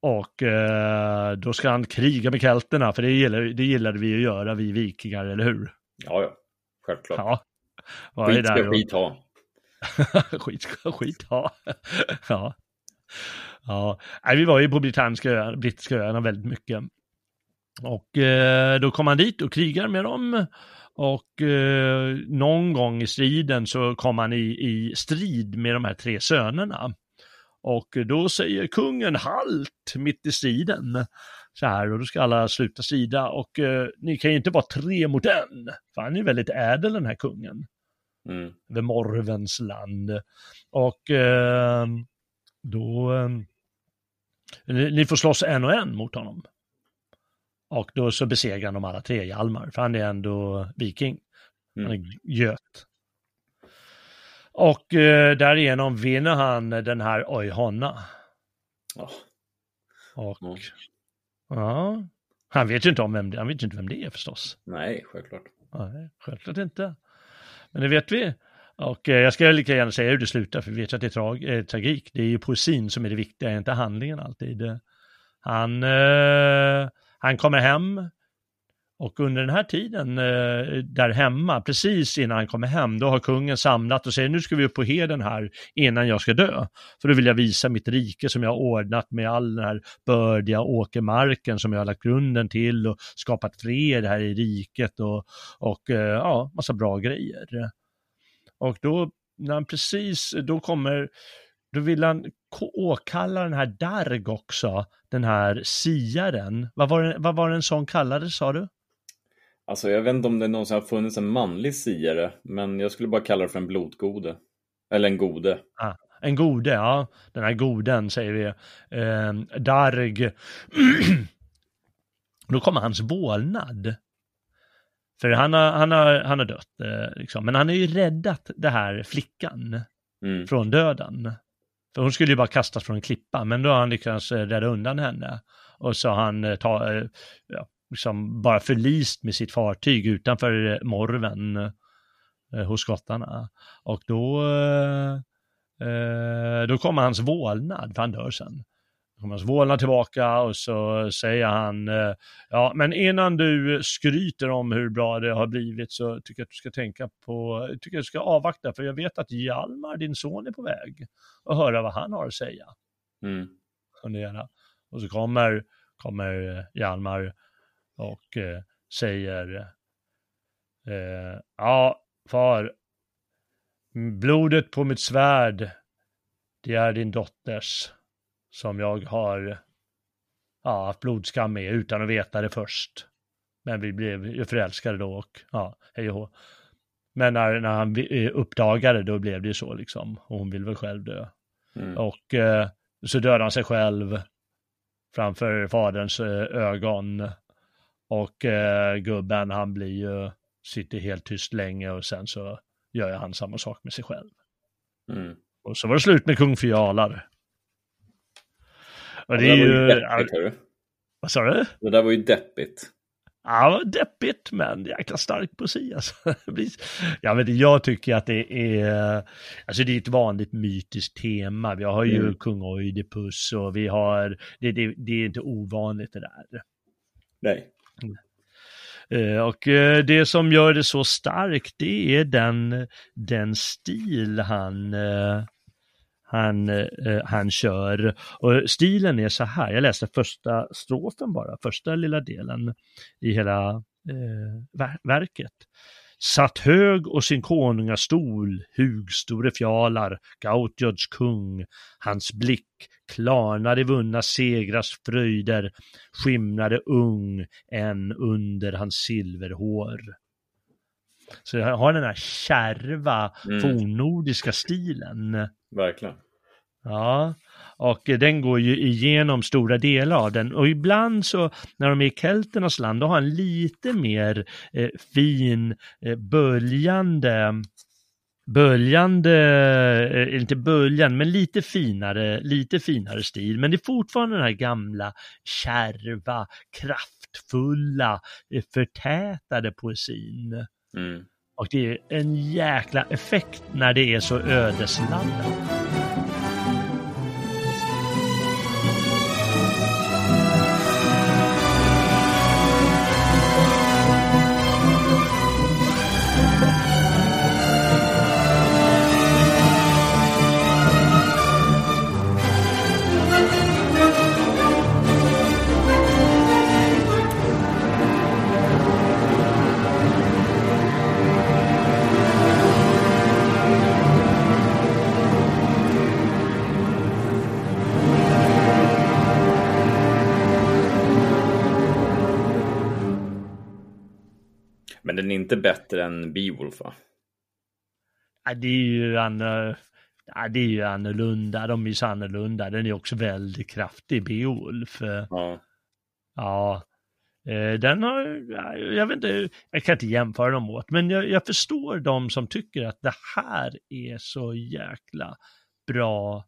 Och eh, då ska han kriga med kelterna, för det, gillar, det gillade vi att göra, vi vikingar, eller hur? Ja, ja. Självklart. Ja. skit ska skit ha. skit skit ja. ja. Ja, Nej, vi var ju på brittiska öarna, brittiska öarna väldigt mycket. Och eh, då kom han dit och krigar med dem. Och eh, någon gång i striden så kom han i, i strid med de här tre sönerna. Och då säger kungen halt mitt i striden. Så här, och då ska alla sluta strida och eh, ni kan ju inte vara tre mot en. För han är väldigt ädel den här kungen. Mm. The Morvens land. Och eh, då, eh, ni får slåss en och en mot honom. Och då så besegrar han de alla tre, Hjalmar, för han är ändå viking. Han är mm. göt. Och eh, därigenom vinner han den här Ojhonna. Oh. Och oh. ja, han vet ju inte om vem det, han vet inte vem det är förstås. Nej, självklart. Nej, självklart inte. Men det vet vi. Och eh, jag ska lika gärna säga hur det slutar, för vi vet att det är trag eh, tragik. Det är ju poesin som är det viktiga, inte handlingen alltid. Han, eh, han kommer hem, och under den här tiden eh, där hemma, precis innan han kommer hem, då har kungen samlat och säger nu ska vi upp på heden här innan jag ska dö. För då vill jag visa mitt rike som jag har ordnat med all den här bördiga åkermarken som jag har lagt grunden till och skapat fred här i riket och, och eh, ja, massa bra grejer. Och då, när han precis, då kommer, då vill han åkalla den här Darg också, den här siaren. Vad var, det, vad var det en sån kallades sa du? Alltså jag vet inte om det någonsin har funnits en manlig siare, men jag skulle bara kalla det för en blodgode. Eller en gode. Ah, en gode, ja. Den här goden säger vi. Eh, Darg. Då kommer hans vålnad. För han har, han har, han har dött, eh, liksom. men han har ju räddat det här flickan mm. från döden. För hon skulle ju bara kastas från en klippa, men då har han lyckats eh, rädda undan henne. Och så har han eh, ta, eh, ja, liksom bara förlist med sitt fartyg utanför Morven eh, hos skottarna. Och då, eh, då kommer hans vålnad, för han dör sen. Då kommer hans vålnad tillbaka och så säger han, eh, ja men innan du skryter om hur bra det har blivit så tycker jag att du ska tänka på, tycker jag att du ska avvakta för jag vet att Hjalmar, din son, är på väg och höra vad han har att säga. Mm. Och så kommer, kommer Hjalmar och eh, säger eh, ja, far, blodet på mitt svärd, det är din dotters som jag har ja, haft blodskam med utan att veta det först. Men vi blev ju förälskade då och ja, hej och hå. Men när, när han uppdagade då blev det ju så liksom. Och hon vill väl själv dö. Mm. Och eh, så dödade han sig själv framför faderns eh, ögon. Och eh, gubben han blir ju, sitter helt tyst länge och sen så gör han samma sak med sig själv. Mm. Och så var det slut med kung Fjalar. Och det, ja, det är ju... Deppigt, hörru. Vad sa du? Det där var ju deppigt. Ja, deppigt men jäkla stark poesi alltså. jag, vet, jag tycker att det är, alltså det är ett vanligt mytiskt tema. Vi har ju mm. kung Oidipus och vi har, det, det, det är inte ovanligt det där. Nej. Mm. Eh, och eh, det som gör det så starkt, det är den, den stil han, eh, han, han kör. Och stilen är så här, jag läste första strofen bara, första lilla delen i hela eh, verket. Satt hög och sin konungastol, hugstore fjalar, Gautjods kung, hans blick klarnade vunna segrars fröjder, skimrade ung än under hans silverhår. Så jag har den här kärva Mm. fornnordiska stilen. Verkligen. Ja, och den går ju igenom stora delar av den. Och ibland så när de är i kelternas land, då har han lite mer eh, fin, eh, böljande, böljande, eh, inte böljan, men lite finare, lite finare stil. Men det är fortfarande den här gamla, kärva, kraftfulla, eh, förtätade poesin. Mm. Och det är en jäkla effekt när det är så ödesladdat. Inte bättre än Beowulf va? Ja, det är ju annorlunda. Ja, det är ju annorlunda. De är ju så annorlunda. Den är också väldigt kraftig, Beowulf. Ja. Ja, eh, den har, ja, jag vet inte, jag kan inte jämföra dem åt, men jag, jag förstår de som tycker att det här är så jäkla bra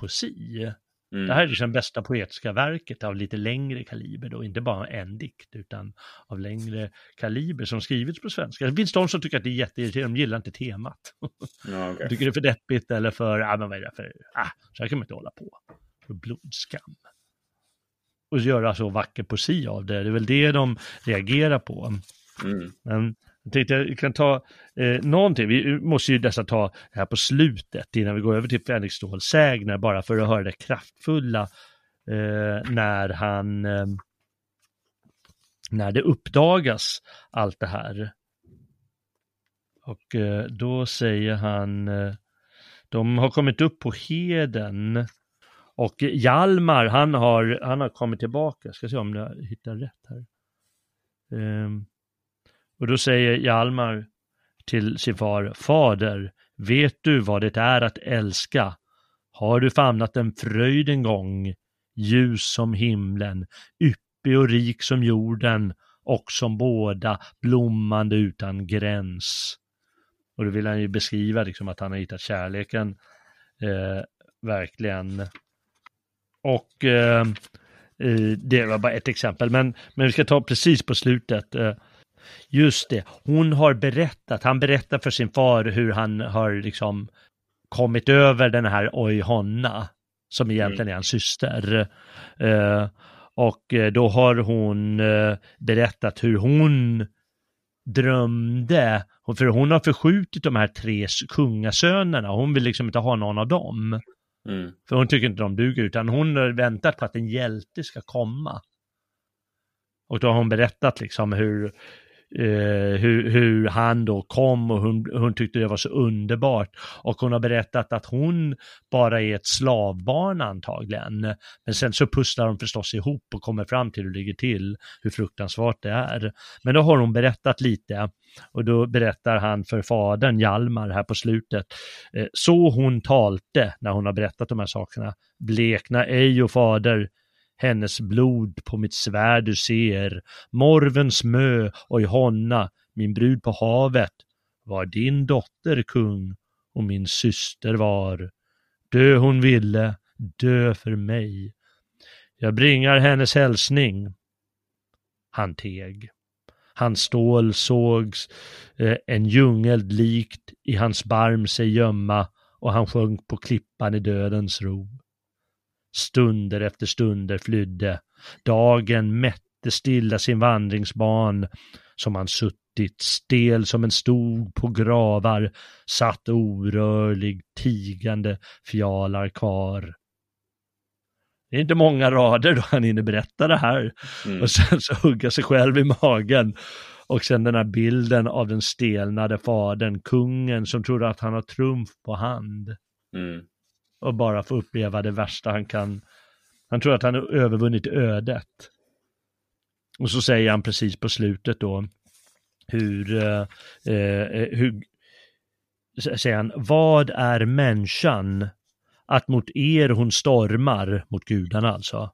poesi. Mm. Det här är liksom bästa poetiska verket av lite längre kaliber då, inte bara en dikt utan av längre kaliber som skrivits på svenska. Det finns de som tycker att det är jätteirriterande, de gillar inte temat. Ja, okej. Tycker det är för deppigt eller för, ja men vad är det för, ah, så här kan man inte hålla på. För blodskam. Och göra så vacker poesi av det, det är väl det de reagerar på. Mm. Men tänkte jag kan ta eh, någonting, vi måste ju nästan ta det här på slutet innan vi går över till Fänrik Ståls sägner bara för att höra det kraftfulla eh, när han, eh, när det uppdagas allt det här. Och eh, då säger han, eh, de har kommit upp på heden och Hjalmar, han har, han har kommit tillbaka. Ska se om jag hittar rätt här. Ehm, och då säger Hjalmar till sin far, Fader, vet du vad det är att älska? Har du famnat en fröjd en gång, ljus som himlen, yppig och rik som jorden och som båda blommande utan gräns? Och då vill han ju beskriva liksom att han har hittat kärleken eh, verkligen. Och eh, eh det var bara ett exempel, men, men vi ska ta precis på slutet. Eh, just det, hon har berättat, han berättar för sin far hur han har liksom kommit över den här Oj Honna, som egentligen är hans syster. Eh, och eh, då har hon eh, berättat hur hon drömde, för hon har förskjutit de här tre kungasönerna, hon vill liksom inte ha någon av dem. Mm. För hon tycker inte de duger, utan hon har väntat på att en hjälte ska komma. Och då har hon berättat liksom hur, eh, hur, hur han då kom och hon, hon tyckte det var så underbart. Och hon har berättat att hon bara är ett slavbarn antagligen. Men sen så pusslar de förstås ihop och kommer fram till hur det ligger till, hur fruktansvärt det är. Men då har hon berättat lite och då berättar han för fadern Hjalmar här på slutet. Eh, så hon talte när hon har berättat de här sakerna. Blekna ej och fader, hennes blod på mitt svärd du ser. Morvens mö och i honna, min brud på havet, var din dotter kung och min syster var. Dö hon ville, dö för mig. Jag bringar hennes hälsning. Han teg. Hans stål sågs eh, en djungeld likt i hans barm sig gömma och han sjönk på klippan i dödens ro. Stunder efter stunder flydde. Dagen mätte stilla sin vandringsban som han suttit stel som en stog på gravar, satt orörlig, tigande fjalar kvar. Det är inte många rader då han hinner berätta det här Mm. och sen så hugga sig själv i magen. Och sen den här bilden av den stelnade fadern, kungen som tror att han har trumf på hand. Mm. Och bara få uppleva det värsta han kan. Han tror att han har övervunnit ödet. Och så säger han precis på slutet då hur, eh, eh, hur säger han, vad är människan? Att mot er hon stormar, mot gudarna alltså.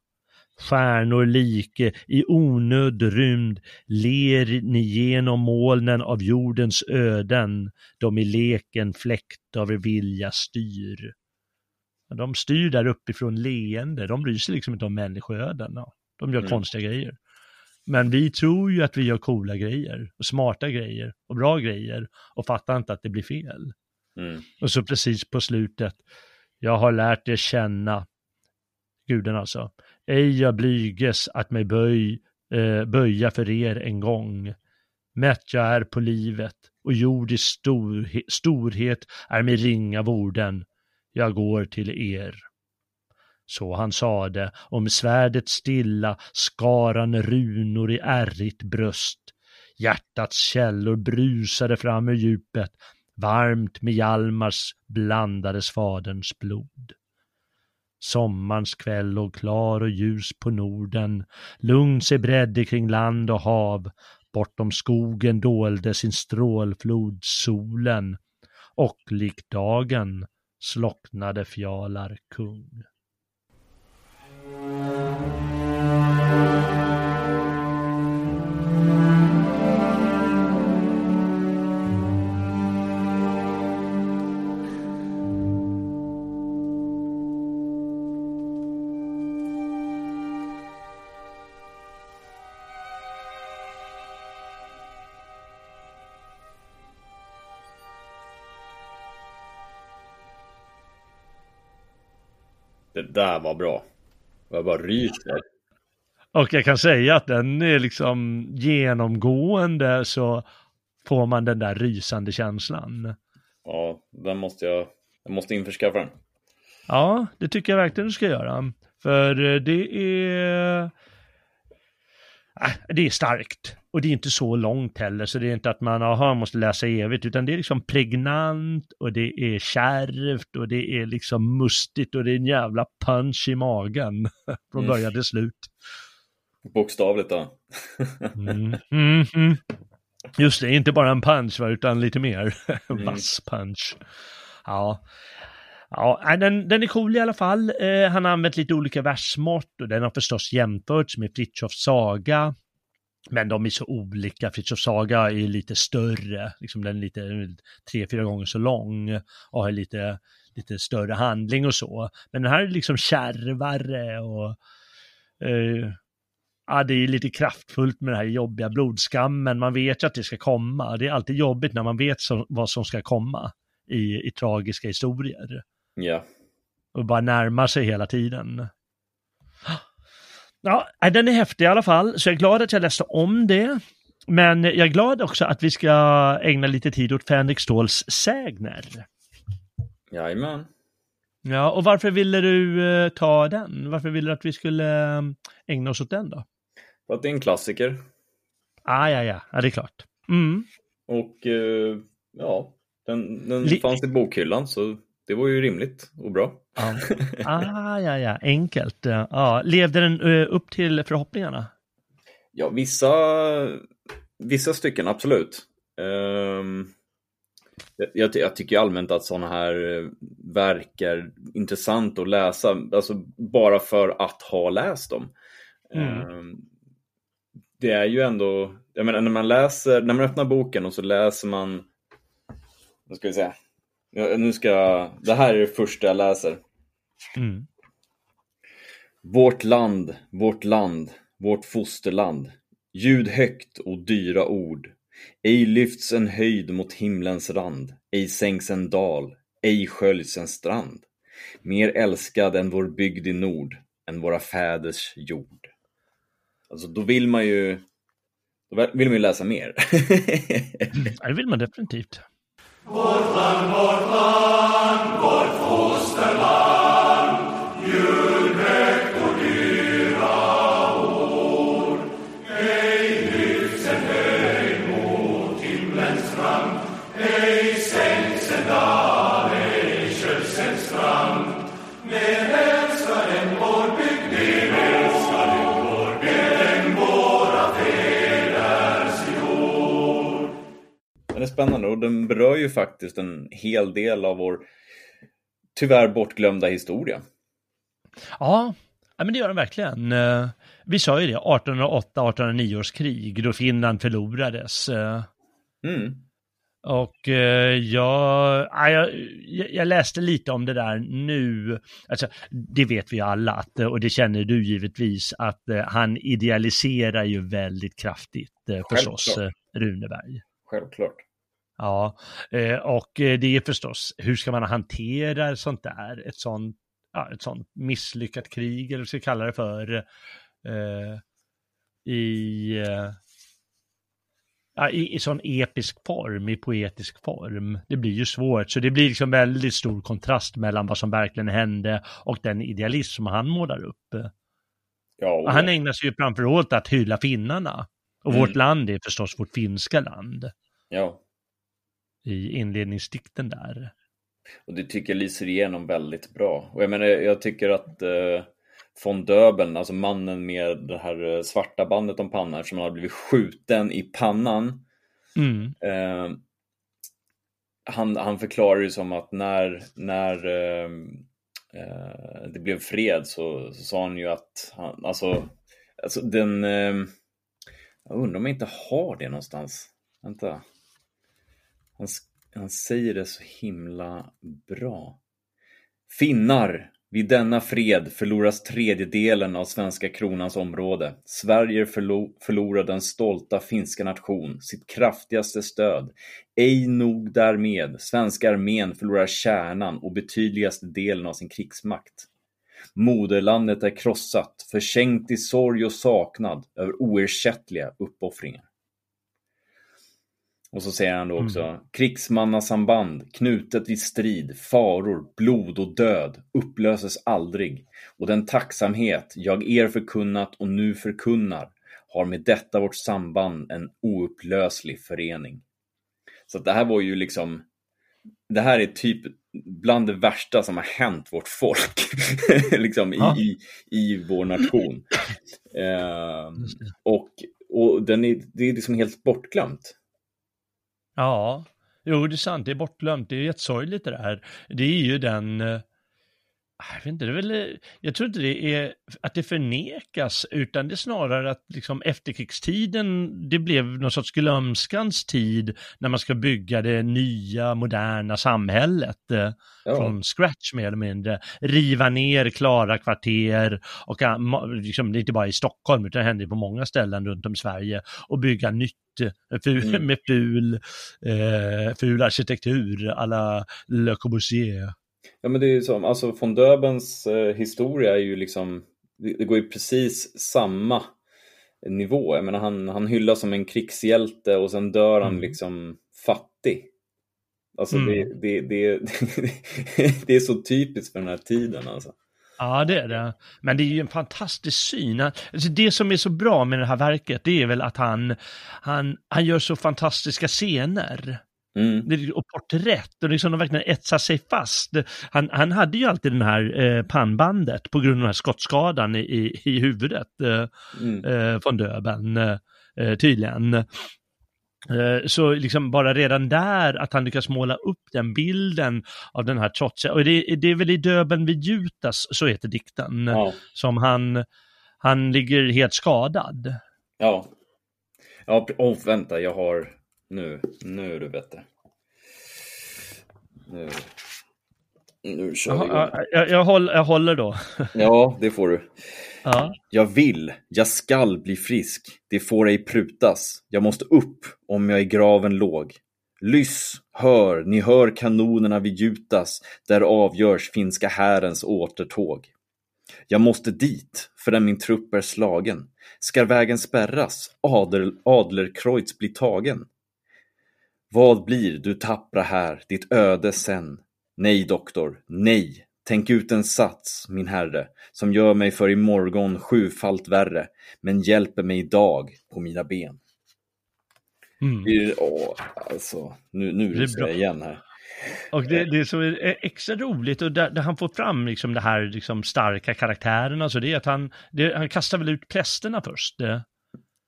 Stjärnor like, i onöd rymd ler ni genom molnen av jordens öden, de i leken fläkt av er vilja styr. De styr där uppifrån leende, de bryr sig liksom inte om människoöden. De gör mm. konstiga grejer. Men vi tror ju att vi gör coola grejer, och smarta grejer, och bra grejer, och fattar inte att det blir fel. Mm. Och så precis på slutet, jag har lärt er känna, guden alltså, ej jag blyges att mig böj, eh, böja för er en gång. Mätt jag är på livet och jordisk stor, storhet är mig ringa vorden. Jag går till er. Så han sade, om svärdet stilla skaran runor i ärrigt bröst. Hjärtats källor brusade fram ur djupet, varmt med Hjalmars blandades faderns blod. Sommarns kväll låg klar och ljus på Norden, lugn sig bredde kring land och hav, bortom skogen dolde sin strålflod solen, och likt dagen slocknade Fjalar kung. Där var bra. Jag bara ryser. Och jag kan säga att den är liksom genomgående så får man den där rysande känslan. Ja, den måste jag, jag måste införskaffa den. Ja, det tycker jag verkligen du ska göra. För det är Äh, det är starkt. Och det är inte så långt heller, så det är inte att man aha, måste läsa evigt, utan det är liksom pregnant och det är kärvt och det är liksom mustigt och det är en jävla punch i magen från början till slut. Bokstavligt då. mm, mm, mm. Just det, inte bara en punch utan lite mer mm. vass punch. Ja. Ja, den, den är cool i alla fall. Eh, han har använt lite olika versmått och den har förstås jämförts med Fritjofs saga. Men de är så olika. Fritjofs saga är lite större, liksom den är lite tre, fyra gånger så lång och har lite, lite större handling och så. Men den här är liksom kärvare och eh, ja, det är lite kraftfullt med den här jobbiga blodskammen. Man vet ju att det ska komma. Det är alltid jobbigt när man vet så, vad som ska komma i, i tragiska historier. Ja. Och bara närmar sig hela tiden. Ja, den är häftig i alla fall, så jag är glad att jag läste om det. Men jag är glad också att vi ska ägna lite tid åt Fänrik Ståls sägner. Jajamän. Ja, och varför ville du uh, ta den? Varför ville du att vi skulle uh, ägna oss åt den då? För att det är en klassiker. Ah, ja, ja, ja, det är klart. Mm. Och uh, ja, den, den fanns i bokhyllan så det var ju rimligt och bra. Ja. Ah, ja, ja, enkelt. Ja. Levde den eh, upp till förhoppningarna? Ja, vissa, vissa stycken absolut. Um, jag, jag, tycker allmänt att sådana här eh, verk är intressant att läsa, alltså bara för att ha läst dem. Mm. Um, det är ju ändå, jag menar när man läser, när man öppnar boken och så läser man, vad ska vi säga, Ja, nu ska jag... Det här är det första jag läser. Mm. Vårt land, vårt land, vårt fosterland. Ljud högt och dyra ord. Ej lyfts en höjd mot himlens rand, ej sänks en dal, ej sköljs en strand. Mer älskad än vår bygd i nord, än våra fäders jord. Alltså då vill man ju, då vill man ju läsa mer. det vill man definitivt. Vårt land, vårt Den är spännande och den berör ju faktiskt en hel del av vår tyvärr bortglömda historia. Ja, men det gör den verkligen. Eh, Vi sa ju det, 1808-1809 års krig, då Finland förlorades. Eh, Mm. Och eh, jag, ja, jag, jag läste lite om det där nu. Alltså, det vet vi alla, att, och det känner du givetvis, att han idealiserar ju väldigt kraftigt förstås Självklart. Runeberg. Självklart. Ja, eh, och eh, det är förstås, hur ska man hantera sånt där? Ett sånt, ja, ett sånt misslyckat krig, eller vad ska vi kalla det för, eh, i, ja, i, i sån episk form, i poetisk form. Det blir ju svårt, så det blir liksom väldigt stor kontrast mellan vad som verkligen hände och den idealism som han målar upp. Ja, han ägnar sig ju framför allt att hylla finnarna. Och Mm. vårt land är förstås vårt finska land ja. I inledningsdikten där. Och det tycker jag lyser igenom väldigt bra. Och jag menar, jag tycker att eh, von Döbeln, alltså mannen med det här eh, svarta bandet om pannan, som har blivit skjuten i pannan. Mm. Eh, han, han förklarar det som att när, när eh, eh, det blev fred så, så sa han ju att han, alltså, alltså den, eh, jag undrar om jag inte har det någonstans. Vänta. Han, han säger det så himla bra. Finnar, vid denna fred förloras tredjedelen av svenska kronans område. Sverige förlo- förlorar den stolta finska nation, sitt kraftigaste stöd. Ej nog därmed, svenska armén förlorar kärnan och betydligaste delen av sin krigsmakt. Moderlandet är krossat, försänkt i sorg och saknad över oersättliga uppoffringar. Och så säger han då också, krigsmannasamband, knutet vid strid, faror, blod och död, upplöses aldrig. Och den tacksamhet jag er förkunnat och nu förkunnar har med detta vårt samband en oupplöslig förening. Så det här var ju liksom, det här är typ bland det värsta som har hänt vårt folk, liksom i, Ja. i, i vår nation. Det. och och den är, det är liksom helt bortglömt. Ja, jo det är sant, det är bortglömt, det är jättesorgligt det där. Det är ju den, eh, jag vet inte, det är väl, eh, jag tror inte det är att det förnekas, utan det är snarare att liksom efterkrigstiden, det blev någon sorts glömskans tid när man ska bygga det nya, moderna samhället. eh, Ja. från scratch mer eller mindre. Riva ner klara kvarter och ma- liksom, det är inte bara i Stockholm utan det händer på många ställen runt om i Sverige och bygga nytt eh, ful, Mm. med ful, eh, ful arkitektur alla Le Corbusier. Ja men det är ju som, alltså von Döbens eh, historia är ju liksom, det, det går ju precis samma nivå. Jag menar han, han hyllas som en krigshjälte och sen dör han Mm. liksom fattig. Alltså Mm. det, det, det, det är så typiskt för den här tiden alltså. Ja, det är det. Men det är ju en fantastisk syn. Alltså det som är så bra med det här verket, det är väl att han, han, han gör så fantastiska scener. Mm. Det och porträtt och liksom de verkligen etsar sig fast. Han, han hade ju alltid den här eh, pannbandet på grund av den här skottskadan i, i, i huvudet eh, Mm. eh, från Döben, eh, eh, tydligen. Eh, Så liksom bara redan där att han lyckas måla upp den bilden av den här trotsiga, och det, det är väl i Döben vid Jutas, så heter dikten, Ja, som han, han ligger helt skadad. ja. Ja, oh, vänta, jag har, nu, nu du vet det. Nu, nu kör vi igång. Jag, jag, håller, jag håller då. Ja, det får du. Ja. Jag vill, jag skall bli frisk, det får ej prutas. Jag måste upp om jag i graven låg. Lys, hör, ni hör kanonerna vid Jutas, där avgörs finska härens återtåg. Jag måste dit, förrän min trupp är slagen. Ska vägen spärras, Adel, Adlerkreutz blir tagen. Vad blir, du tappra här, ditt öde sen? Nej, doktor, nej. Tänk ut en sats, min herre, som gör mig för imorgon sjufalt värre, men hjälper mig idag på mina ben. Mm. Det är- Åh, alltså, nu, nu Det är jag igen här. Och det, det som är extra roligt och där, där han får fram liksom det här liksom starka karaktären, alltså det är att han, det, han kastar väl ut prästerna först. Det.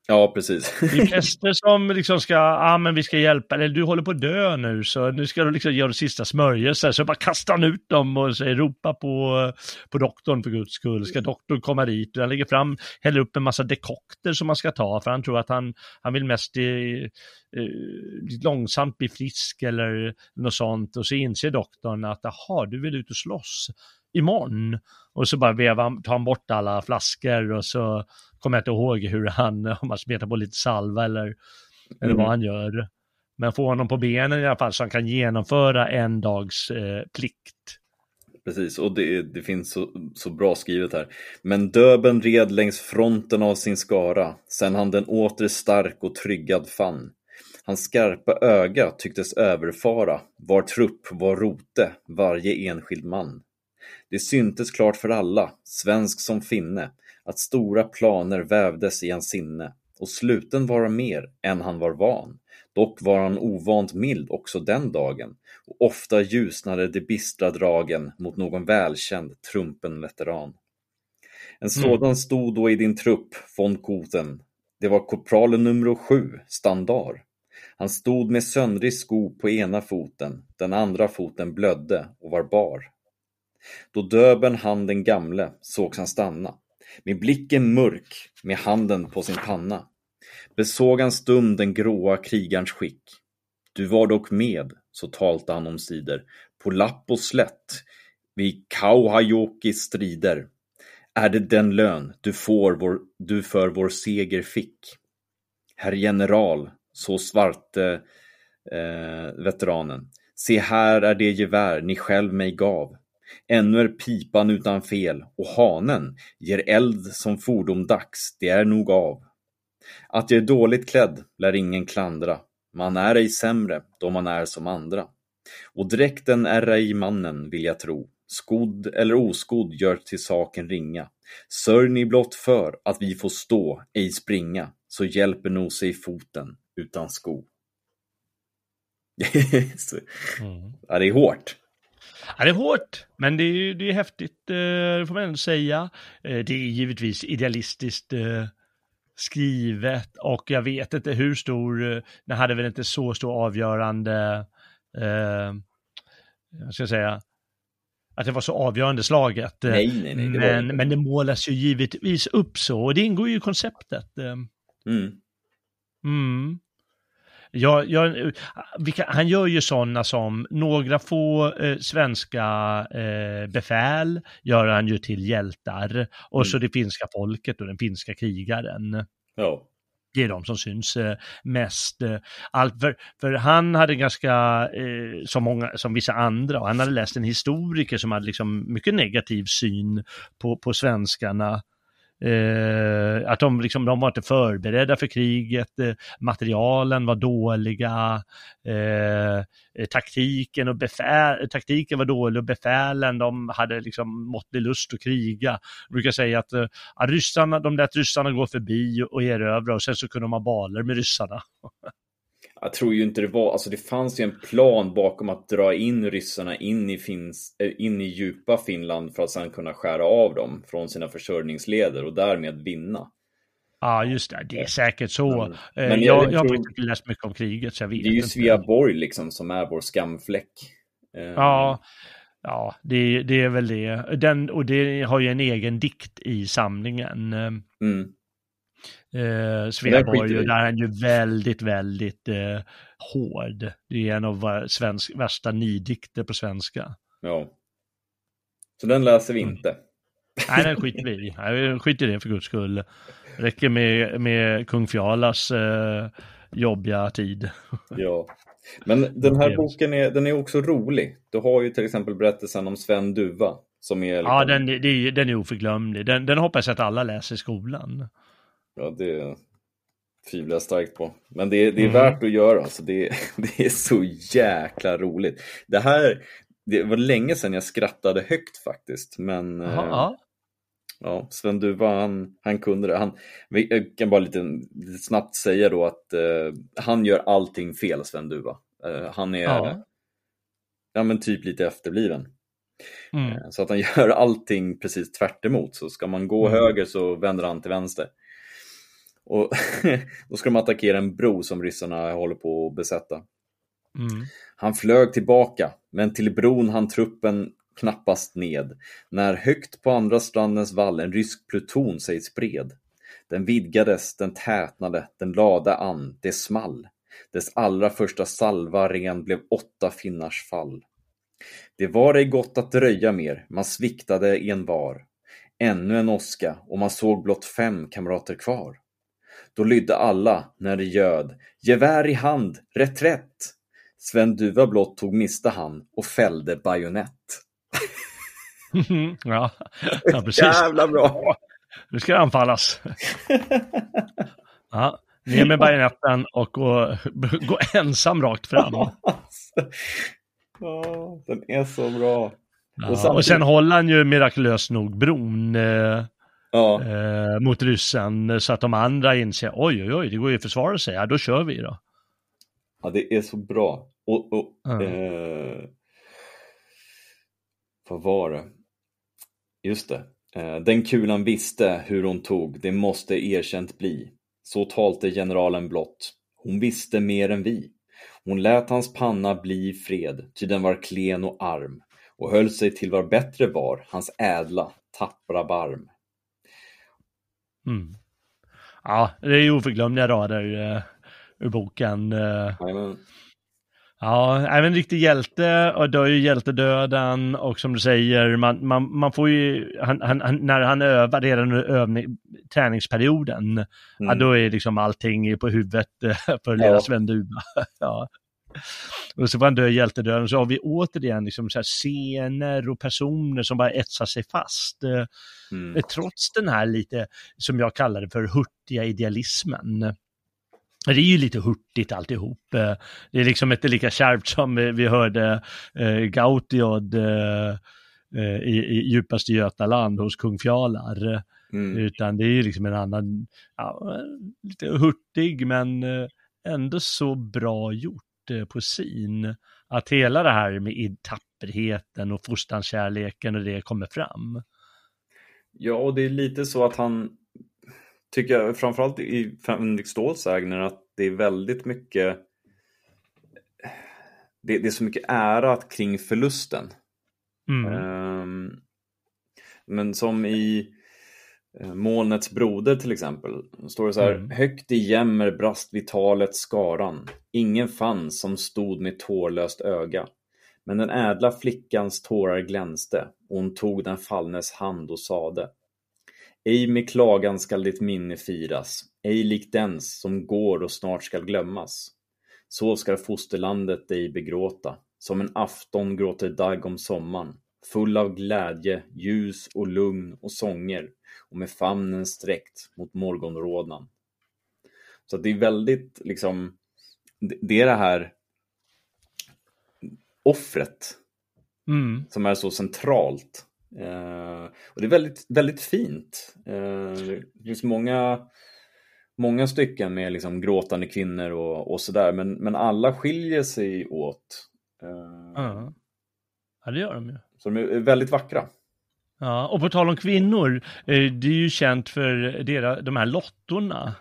Ja, precis. Det är präster som liksom ska, ja ah, men vi ska hjälpa, eller du håller på att dö nu så nu ska du liksom göra sista smörjelsen, Så bara kastar han ut dem och säger ropa på, på doktorn för guds skull. Ska doktorn komma dit? Och han lägger fram, häller upp en massa dekokter som man ska ta för han tror att han, han vill mest i, eh, långsamt bli frisk eller något sånt. Och så inser doktorn att, jaha, du vill ut och slåss imorgon. Och så bara vevar, tar han bort alla flaskor och så kommer jag inte ihåg hur han, om han smetar på lite salva eller, eller Mm. vad han gör. Men får honom på benen i alla fall så han kan genomföra en dags eh, plikt. Precis, och det, det finns så, så bra skrivet här. Men Döben red längs fronten av sin skara, sen han den åter stark och tryggad fann. Hans skarpa öga tycktes överfara var trupp, var rote, varje enskild man. Det syntes klart för alla, svensk som finne, att stora planer vävdes i hans sinne, och sluten var mer än han var van. Dock var han ovant mild också den dagen, och ofta ljusnade de bistra dragen mot någon välkänd trumpenveteran. En sådan stod då i din trupp, von Koten. Det var korpralen nummer sju, Standard. Han stod med söndrig sko på ena foten, den andra foten blödde och var bar. Då Döben han den gamle sågs han stanna, med blicken mörk, med handen på sin panna. Besåg han stum den gråa krigarens skick. Du var dock med, så talte han omsider, på lapp och slätt, vid Kauhajokis strider. Är det den lön du får vår, du för vår seger fick? Herr general, så svarte eh, veteranen, se här är det gevär ni själv mig gav. Ännu är pipan utan fel och hanen ger eld som fordom dags, det är nog av. Att jag är dåligt klädd lär ingen klandra, man är ej sämre då man är som andra. Och dräkten är ej mannen, vill jag tro, skodd eller oskodd gör till saken ringa. Sörj ni blott för att vi får stå, ej springa, så hjälper nog sig foten utan sko. Så- ja, det är hårt. Ja, det är hårt, men det är, det är häftigt, eh, det får man ändå säga. Eh, det är givetvis idealistiskt eh, skrivet och jag vet inte hur stor, det hade väl inte så stor avgörande, eh, ska jag säga, att det var så avgörande slaget. Nej, nej, nej, det var men, inte. men det målas ju givetvis upp så och det ingår ju i konceptet. Mm. Mm. Ja, ja, vilka, han gör ju sådana som några få eh, svenska eh, befäl gör han ju till hjältar och Mm. så det finska folket och den finska krigaren. Ja. Det är de som syns eh, mest. Allt för, för han hade ganska, eh, som, många, som vissa andra, och han hade läst en historiker som hade liksom mycket negativ syn på, på svenskarna. Eh, att de, liksom, de var inte förberedda för kriget, eh, materialen var dåliga, eh, eh taktiken, och befäl, taktiken var dålig och befälen de hade liksom måttlig lust att kriga. Jag brukar säga att eh, ryssarna, de lät ryssarna gå förbi och erövra och sen så kunde de ha baler med ryssarna. Jag tror ju inte det var, alltså det fanns ju en plan bakom att dra in ryssarna in i, Finns, eh, in i djupa Finland för att sedan kunna skära av dem från sina försörjningsleder och därmed vinna. Ja, just det, det är säkert så. Men- Eh, men jag jag, jag har inte läst mycket om kriget så jag vet Det är ju inte. Sveaborg liksom som är vår skamfläck. Eh, Ja, ja det, det är väl det. Den, och det har ju en egen dikt i samlingen. Mm, Eh, i. och där är han ju väldigt, väldigt eh, hård. Det är en av svensk, värsta nidikter på svenska. ja. Så den läser vi Mm. inte. Nej, den skiter vi i. Nej, skiter i det för guds skull. Räcker med, med kung Fjalas eh, jobbiga tid. Ja. Men den här boken är, den är också rolig. Du har ju till exempel berättelsen om Sven Duva. Som är liksom, Ja, den, är- den är oförglömlig. Den, den hoppas jag att alla läser i skolan. Ja, det tvivlar jag starkt på. Men det, det är Mm. värt att göra. Alltså det, det är så jäkla roligt. Det här, det var länge sedan jag skrattade högt faktiskt. Men Jaha, eh, ja. Sven Duva, han, han kunde det. Han, jag kan bara lite, lite snabbt säga då att eh, han gör allting fel, Sven Duva. Eh, han är Ja. ja, men typ lite efterbliven. Mm. Eh, Så att han gör allting precis tvärt emot. Så ska man gå Mm. höger så vänder han till vänster. Och då ska de attackera en bro som ryssarna håller på att besätta. Mm. Han flög tillbaka, men till bron han truppen knappast ned, när högt på andra strandens vall en rysk pluton sig spred. Den vidgades, den tätnade, den lade an, det small. Dess allra första salva ren blev åtta finnars fall. Det var ej gott att dröja mer, man sviktade en var. Ännu en åska, och man såg blott fem kamrater kvar. Då lydde alla, när det göd, gevär i hand, reträtt! Sven Duva blott tog miste han och fällde bajonett. ja. ja, precis. Jävla bra! Nu ska det anfallas. Ja, ner med bajonetten och gå, gå ensam rakt fram. Ja, den är så bra. Ja, Och och, samtidigt- sen håller han ju mirakulöst nog bron eh, Ja, eh, mot ryssen så att de andra inser oj, oj, oj, det går ju att försvara sig. Ja, då kör vi då. ja det är så bra. Och, och Ja. eh, vad var det? Just det. Eh, den kulan visste hur hon tog, det måste erkänt bli. Så talte generalen blott. Hon visste mer än vi. Hon lät hans panna bli fred, ty den var klen och arm och höll sig till var bättre var hans ädla, tappra barm. Mm. Ja, det är ju oförglömliga rader eh, ur boken. Eh, Jajamän. Ja, även en riktig hjälte och dör ju hjältedöden och som du säger, man, man, man får ju, han, han, när han övar redan under övning, träningsperioden, ja, Mm. då är liksom allting på huvudet eh, för lilla Ja. Sven Duva. ja. Och så får han dö hjältedöden, så har vi återigen liksom så scener och personer som bara etsar sig fast. Eh, Mm. Trots den här lite, som jag kallar det för, hurtiga idealismen. Det är ju lite hurtigt alltihop. Eh, Det är liksom inte lika kärvt som eh, vi hörde eh, Gautiod eh, eh, i, i djupaste Götaland hos kung Fjalar. Mm. Utan det är ju liksom en annan, ja, eh, lite hurtig men eh, ändå så bra gjort eh, på sin. Att hela det här med tapperheten och fosterlandskärleken och det kommer fram. Ja, och det är lite så att han, tycker jag, framförallt i Fänrik Ståls sägner, att det är väldigt mycket, det, det är så mycket ära kring förlusten. Mm. Ehm, men som i Molnets broder till exempel, då står det så här, Mm. högt i jämmer brast vid talet skaran, ingen fanns som stod med tårlöst öga. Men den ädla flickans tårar glänste, och hon tog den fallnes hand och sade. Ej med klagan skall ditt minne firas, ej likt den som går och snart skall glömmas. Så skall fosterlandet dig begråta, som en afton gråter dagg om sommaren, full av glädje, ljus och lugn och sånger, och med famnen sträckt mot morgonrodnan. Så det är väldigt, liksom, det- är det här offret Mm. som är så centralt. Eh, och det är väldigt, väldigt fint. Eh, det finns många, många stycken med liksom gråtande kvinnor och, och sådär, men, men alla skiljer sig åt. Eh, Ja. ja, det gör de ju. Så de är väldigt vackra. Ja, och på tal om kvinnor, eh, det är ju känt för deras, de här lottorna.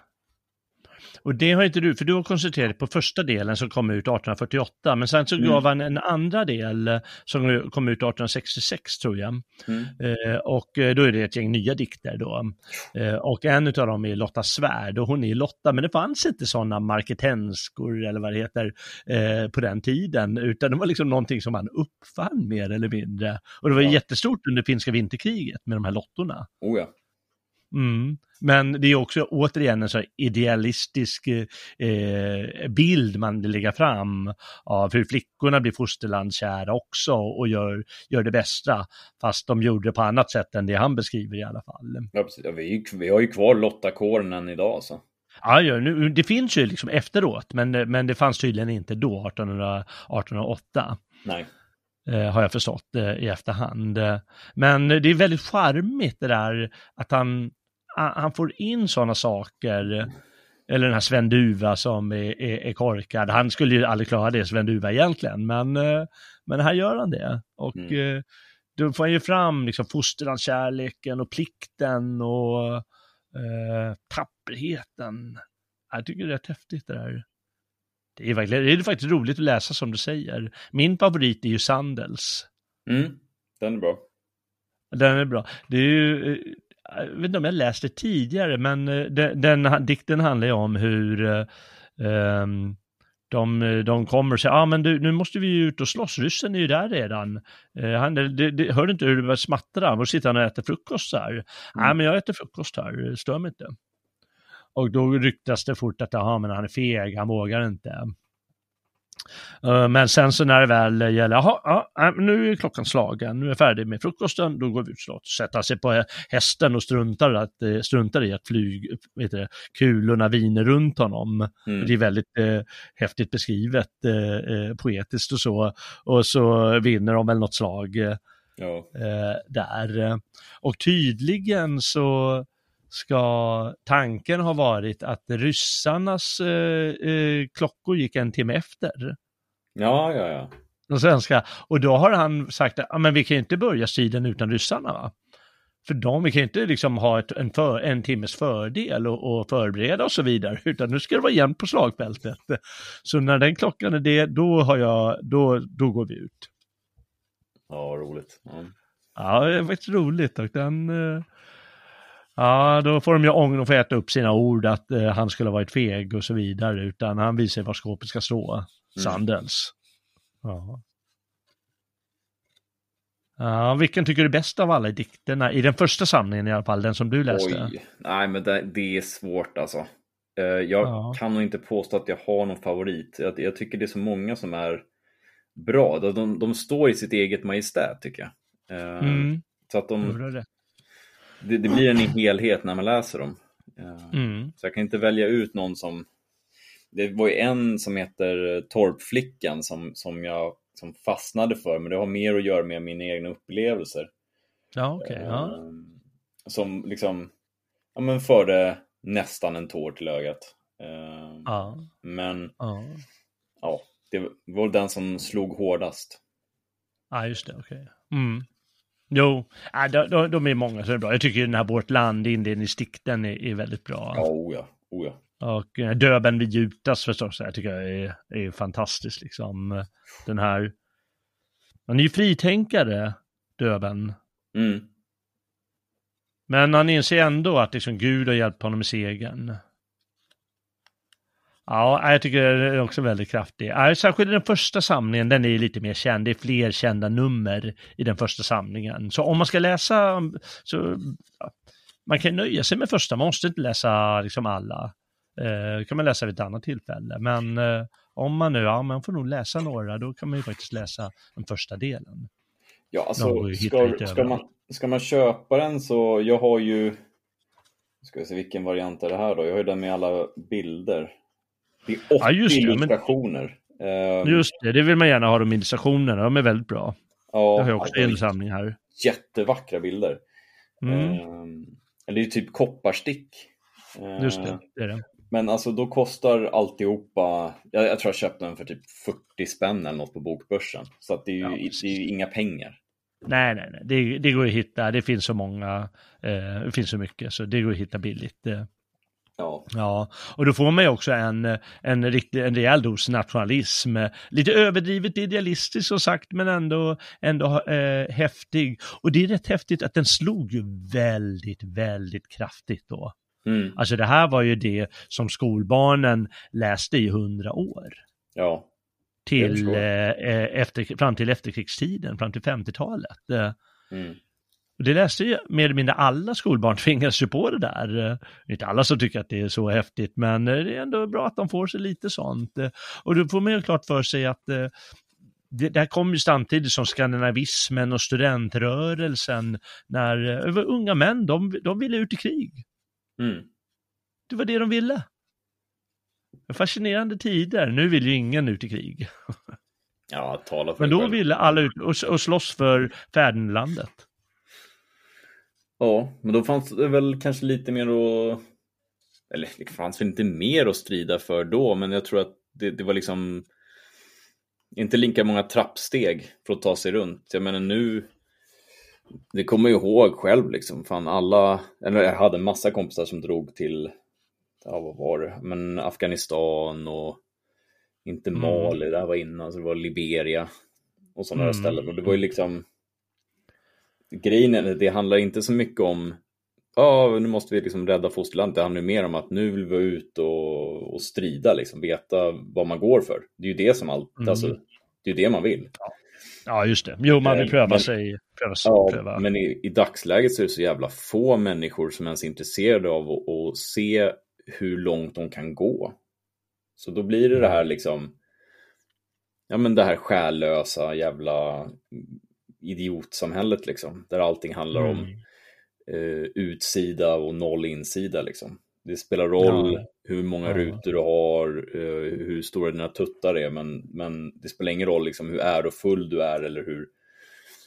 Och det har inte du, för du har koncentrerat på första delen som kom ut 1848, men sen så Mm. gav han en andra del som kom ut 1866 tror jag. Mm. Eh, och eh, då är det ett gäng nya dikter då. Eh, och en av dem är Lotta Svärd och hon är Lotta, men det fanns inte sådana marketenskor eller vad det heter eh, på den tiden, utan det var liksom någonting som man uppfann mer eller mindre. Och det var Ja. jättestort under finska vinterkriget med de här lottorna. Oh ja. Mm. Men det är också återigen en så idealistisk eh, bild man lägga fram av hur flickorna blir fosterlandskära också och gör, gör det bästa. Fast de gjorde det på annat sätt än det han beskriver i alla fall. Ja, vi, vi har ju kvar Lotta-kåren än idag. Så. Ja, ja, nu, det finns ju liksom efteråt, men, men det fanns tydligen inte då, 1800, 1808. Nej. eh, har jag förstått eh, i efterhand. Men det är väldigt charmigt det där att han, han får in sådana saker. Eller den här Sven Duva som är, är, är korkad. Han skulle ju aldrig klara det, Sven Duva egentligen. Men, eh, Men här gör han det. Och Mm. eh, då får han ju fram liksom, fosterlandskärleken och plikten och eh, tapperheten. Jag tycker det är rätt häftigt det där. Det är, verkligen, det är faktiskt roligt att läsa som du säger. Min favorit är ju Sandels. Mm, den är bra. Den är bra. Det är ju, eh, jag vet inte om jag läst det tidigare, men eh, den, den dikten handlar ju om hur eh, ehm, de, de kommer och säger, ja ah, men du, nu måste vi ju ut och slåss, ryssen är ju där redan. Eh, han, det, det, hör du inte hur det börjar smattra? Och sitter han och äter frukost så här. Nej, men jag äter frukost här, stör mig inte. Och då ryktas det fort att, jaha, men han är feg, han vågar inte. Eh, Men sen så när det väl gäller, jaha, ja, nu är klockan slagen, nu är jag färdig med frukosten, då går vi ut slott. Sätta sig på hästen och struntar, att, eh, struntar i att flyg, vet du, kulorna viner runt honom. Mm. Det är väldigt eh, häftigt beskrivet, eh, eh, poetiskt och så. Och så vinner de väl något slag eh, Ja. där. Och tydligen så ska tanken ha varit att ryssarnas eh, eh, klockor gick en timme efter ja, ja, ja. de svenska. Och då har han sagt att ah, men vi kan inte börja striden utan ryssarna. Va? För de, vi kan inte liksom ha ett, en, för, en timmes fördel och, och förbereda och så vidare, utan nu ska det vara jämnt på slagfältet. Så när den klockan är det, då, har jag, då, då går vi ut. Ja, roligt. Ja. Ja, det faktiskt roligt. Och den, eh, ja, då får de ju ångest och få äta upp sina ord att eh, han skulle ha varit feg och så vidare, utan han visar var skåpet ska stå. Sandels. Ja. Ja, vilken tycker du är bäst av alla dikterna? I den första samlingen i alla fall, den som du läste. Oj, nej men det, det är svårt alltså. Eh, Jag Ja. kan nog inte påstå att jag har någon favorit. Jag, jag tycker det är så många som är bra. De, de, de står i sitt eget majestät tycker jag. Eh, Mm, Så att de, det. det, blir en helhet när man läser dem. Eh, Mm. Så jag kan inte välja ut någon som... Det var ju en som heter Torpflickan som, som jag som fastnade för, men det har mer att göra med mina egna upplevelser. Ja, okej. ja. Eh, Som liksom, ja men förde nästan en tår till ögat. Eh, Ja, Men ja. det var den som slog hårdast. ja, just det, okej. Mm. Jo, ja, de, de, är många som är bra. Jag tycker den här Vårt land, inledningsdikten, är, är väldigt bra. Ja, oh ja, oh ja. Och eh, Döben vid Jutas förstås, jag tycker jag är, är fantastiskt liksom. Den här, han är ju fritänkare, Döben. Mm. Men han inser ändå att liksom Gud har hjälpt honom i segern. Ja, jag tycker det är också väldigt kraftig. Särskilt den första samlingen, den är lite mer känd. Det är fler kända nummer i den första samlingen. Så om man ska läsa, så man kan nöja sig med första, man måste inte läsa liksom alla. Eh, det kan man läsa vid ett annat tillfälle. Men eh, om man nu, ja, man får nog läsa några, då kan man ju faktiskt läsa den första delen. Ja, alltså ska, ska, man, ska man köpa den så, jag har ju, ska vi se vilken variant är det här då? Jag har ju den med alla bilder. Det är 80 Ja, just det, men- illustrationer. Eh, Just det, det vill man gärna ha de illustrationerna, de är väldigt bra. ja, Jag har också en samling här. Jättevackra bilder. Mm, Eh, eller det är typ kopparstick. Just det, det är det. Men alltså då kostar alltihopa, jag, jag tror jag köpte den för typ 40 spänn eller något på bokbörsen. Så att det är ju, Ja, det är ju inga pengar. Nej, nej, nej, det, det går att hitta, det finns så många, eh, det finns så mycket, så det går att hitta billigt. Eh, Ja, ja, och då får man ju också en, en, riktig, en rejäl dos nationalism. Lite överdrivet idealistiskt som sagt, men ändå, ändå eh, häftig. Och det är rätt häftigt att den slog ju väldigt, väldigt kraftigt då. mm, Alltså det här var ju det som skolbarnen läste i hundra år. ja. Till, eh, eh, efter, fram till efterkrigstiden, fram till 50-talet. Eh, Mm. Det läste ju mer eller mindre alla skolbarn tvingas ju på det där. Inte alla som tycker att det är så häftigt, men det är ändå bra att de får sig lite sånt. Och då får man ju klart för sig att eh, det, det här kom ju samtidigt som skandinavismen och studentrörelsen, när eh, det var unga män, de, de ville ut i krig. Mm. Det var det de ville. Fascinerande tider. Nu vill ju ingen ut i krig. Ja, tala för Men då själv. ville alla ut och, och slåss för fädernelandet. Ja, men då fanns det väl kanske lite mer att... Eller det fanns väl inte mer att strida för då, men jag tror att det, det var liksom... inte lika många trappsteg för att ta sig runt. Jag menar nu, det kommer jag ihåg själv liksom, fan alla, eller jag hade en massa kompisar som drog till, ja vad var det, men Afghanistan och inte Mm. Mali, det här var innan, så det var Liberia och sådana Mm. ställen. Och det var ju liksom, grejen är, det handlar inte så mycket om ja, nu måste vi liksom rädda fosterlandet. Det handlar mer om att nu vill vi ut och, och strida, liksom, veta vad man går för. Det är ju det som allt, Mm. alltså, det är det man vill. Ja, just det. Jo, man vill Eh, pröva men- sig. Pröva, sig Ja, pröva. men i, i dagsläget så är det så jävla få människor som ens är intresserade av att, att se hur långt de kan gå. Så då blir det det här liksom, ja men det här själlösa jävla idiotsamhället liksom, där allting handlar om Mm. eh, utsida och noll insida liksom. Det spelar roll Ja. hur många Ja. rutor du har, eh, hur stora dina tuttar är, men, men det spelar ingen roll liksom hur ärofull du är eller hur,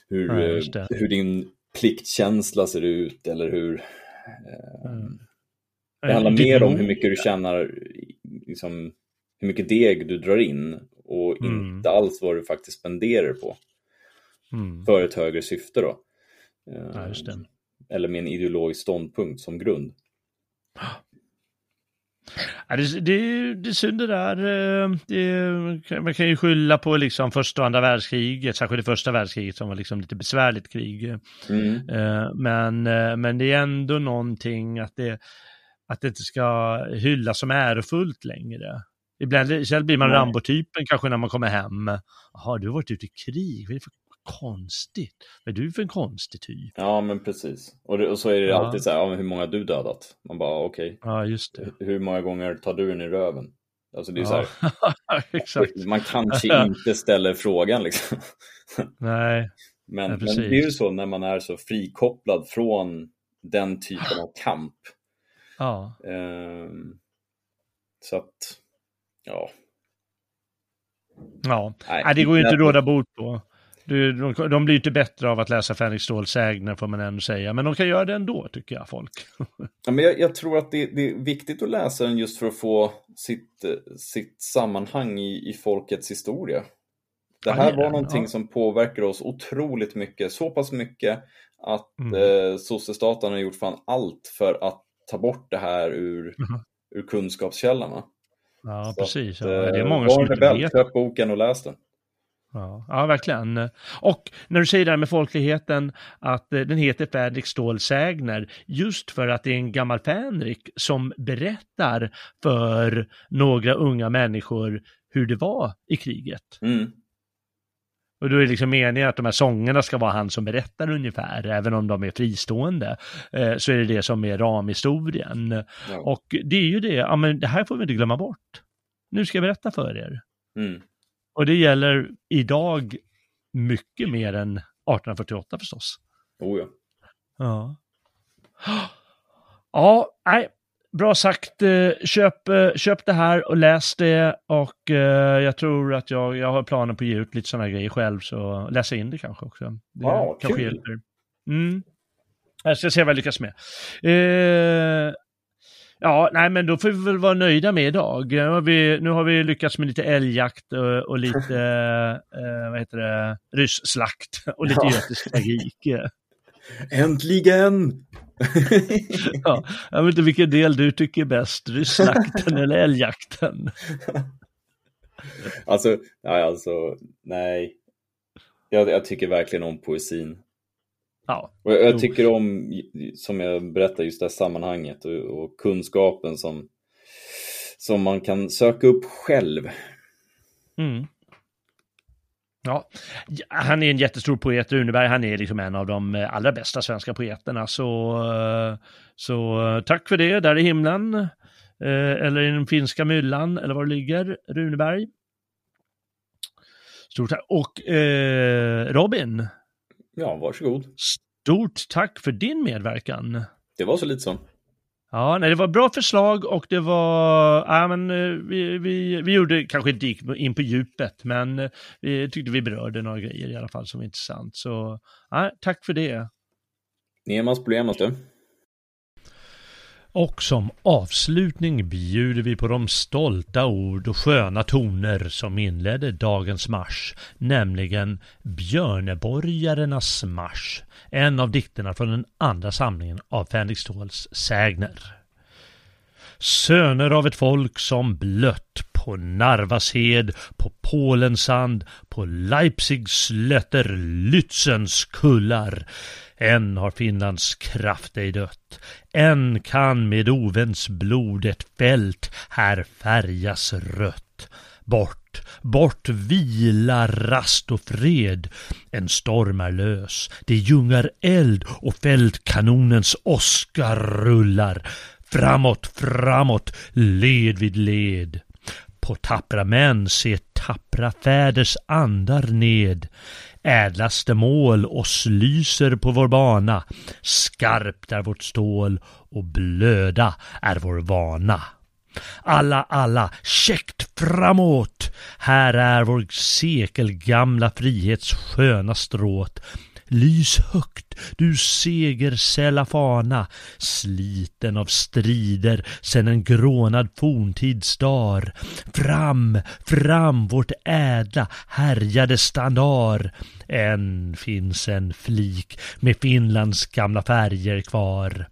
hur, Ja, eh, det. hur din pliktkänsla ser ut eller hur... Eh, Mm. Det handlar Ditt mer om hur mycket du tjänar, liksom, hur mycket deg du drar in och Mm. inte alls vad du faktiskt spenderar på Mm. för ett högre syfte då. Ja, det. Eller med en ideologisk ståndpunkt som grund. Ja, det, det, det är synd det där. eh, Det, man kan ju skylla på liksom första och andra världskriget, särskilt det första världskriget som var liksom lite besvärligt krig. Mm. Eh, Men, eh, men det är ändå någonting att det, att det inte ska hyllas som ärofullt längre. Ibland istället blir man. Rambo-typen kanske när man kommer hem. Jaha, du har varit ute i krig, vad är det för konstigt? Vad är du för en konstig typ? Ja, men precis. Och, det, och så är det Ja. alltid så här, ja, hur många har du dödat? Man bara, okej, Ja, just det. hur många gånger tar du den i röven? Alltså det är så Ja. här, Exakt. man kanske inte ställer frågan liksom. Nej, Men, Ja, men det är ju så när man är så frikopplad från den typen av kamp. ja. Ehm, så att, ja. Ja, Nej, Nej, det går ju inte att råda bot på. Du, de, de blir inte bättre av att läsa Fänrik Ståls sägner får man ändå säga, men de kan göra det ändå tycker jag, folk. Ja, men jag, jag tror att det, det är viktigt att läsa den just för att få sitt, sitt sammanhang i, i folkets historia. Det Ja, här det är var det, någonting ja. som påverkar oss otroligt mycket, så pass mycket att Mm. eh, sossestaten har gjort fan allt för att ta bort det här ur, Mhm. ur kunskapskällan. Ja, Så precis. att, Ja, det är eh, många var som inte vet. boken och läs den. Ja, ja, verkligen. Och när du säger det här med folkligheten, att eh, den heter Fänrik Ståls sägner, just för att det är en gammal fänrik som berättar för några unga människor hur det var i kriget. Mm. Och då är det liksom meningen att de här sångerna ska vara han som berättar ungefär, även om de är fristående, eh, så är det det som är ramhistorien. Ja. Och det är ju det, ja men det här får vi inte glömma bort. Nu ska jag berätta för er. Mm. Och det gäller idag mycket mer än 1848 förstås. Oh, ja. Ja. Ja, nej, bra sagt. Eh, Köp, eh, köp det här och läs det och eh, jag tror att jag, jag har planer på att ge ut lite sådana grejer själv så läsa in det kanske också. Det Ja, kanske kul. hjälper. Mm. Jag ska se vad jag lyckas med. Eh, ja, nej men då får vi väl vara nöjda med idag. Nu har vi, nu har vi lyckats med lite älgjakt och, och lite, eh, vad heter det, rysslakt och lite Ja. götisk tragik. Äntligen! Ja, jag vet inte vilken del du tycker är bäst, rysslakten eller älgjakten. alltså, nej, alltså, nej. Jag, jag tycker verkligen om poesin. Ja, Och jag, jag tycker om, som jag berättade, just det här sammanhanget och, och kunskapen som, som man kan söka upp själv. mm. ja. Han är en jättestor poet, Runeberg. Han är liksom en av de eh, allra bästa svenska poeterna. Så, eh, så eh, tack för det, där i himlen. Eller i den finska myllan, eller var det ligger, Runeberg. Stort tack. Och eh, Robin, Ja, varsågod. stort tack för din medverkan. Det var så lite som. Ja, nej, det var bra förslag och det var, ja men eh, vi, vi, vi gjorde kanske inte gick in på djupet, men eh, vi tyckte vi berörde några grejer i alla fall som var intressant. Så ja, tack för det. Nemas problemas du. Och som avslutning bjuder vi på de stolta ord och sköna toner som inledde dagens marsch, nämligen Björneborgarnas marsch, en av dikterna från den andra samlingen av Fänrik Ståls sägner. Söner av ett folk som blött på Narvas hed, på Polens sand, på Leipzigs slötter, Lützens kullar. Än har Finlands kraft ej dött. Än kan med ovens blod ett fält här färgas rött. Bort, bort vilar rast och fred. En storm är lös. Det ljungar eld och fältkanonens åska rullar. Framåt, framåt, led vid led. På tappra män se tappra fäders andar ned. Ädlaste mål oss lyser på vår bana. Skarpt är vårt stål och blöda är vår vana. Alla, alla, käckt framåt! Här är vår sekelgamla frihets sköna stråt. Lys högt, du segersälla fana, sliten av strider sen en grånad forntids dar. Fram, fram vårt ädla, härjade standar. Än finns en flik med Finlands gamla färger kvar.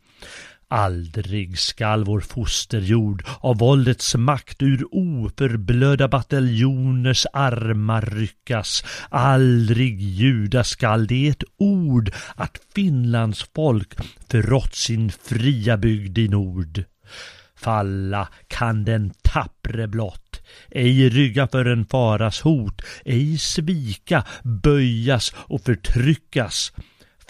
Aldrig skall vår fosterjord av våldets makt ur oförblödda bataljoners armar ryckas. Aldrig ljuda skall det ett ord att Finlands folk förrått sin fria bygd i nord. Falla kan den tappre blott, ej rygga för en faras hot, ej svika, böjas och förtryckas.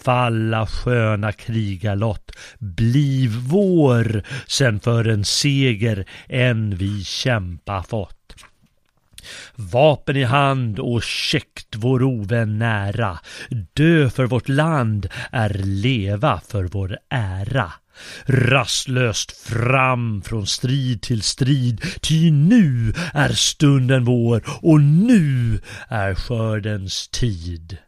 Falla sköna krigarlott, bliv vår, sen för en seger än vi kämpa fått. Vapen i hand och käckt vår ovän nära. Dö för vårt land är leva för vår ära. Rastlöst fram från strid till strid, ty nu är stunden vår och nu är skördens tid.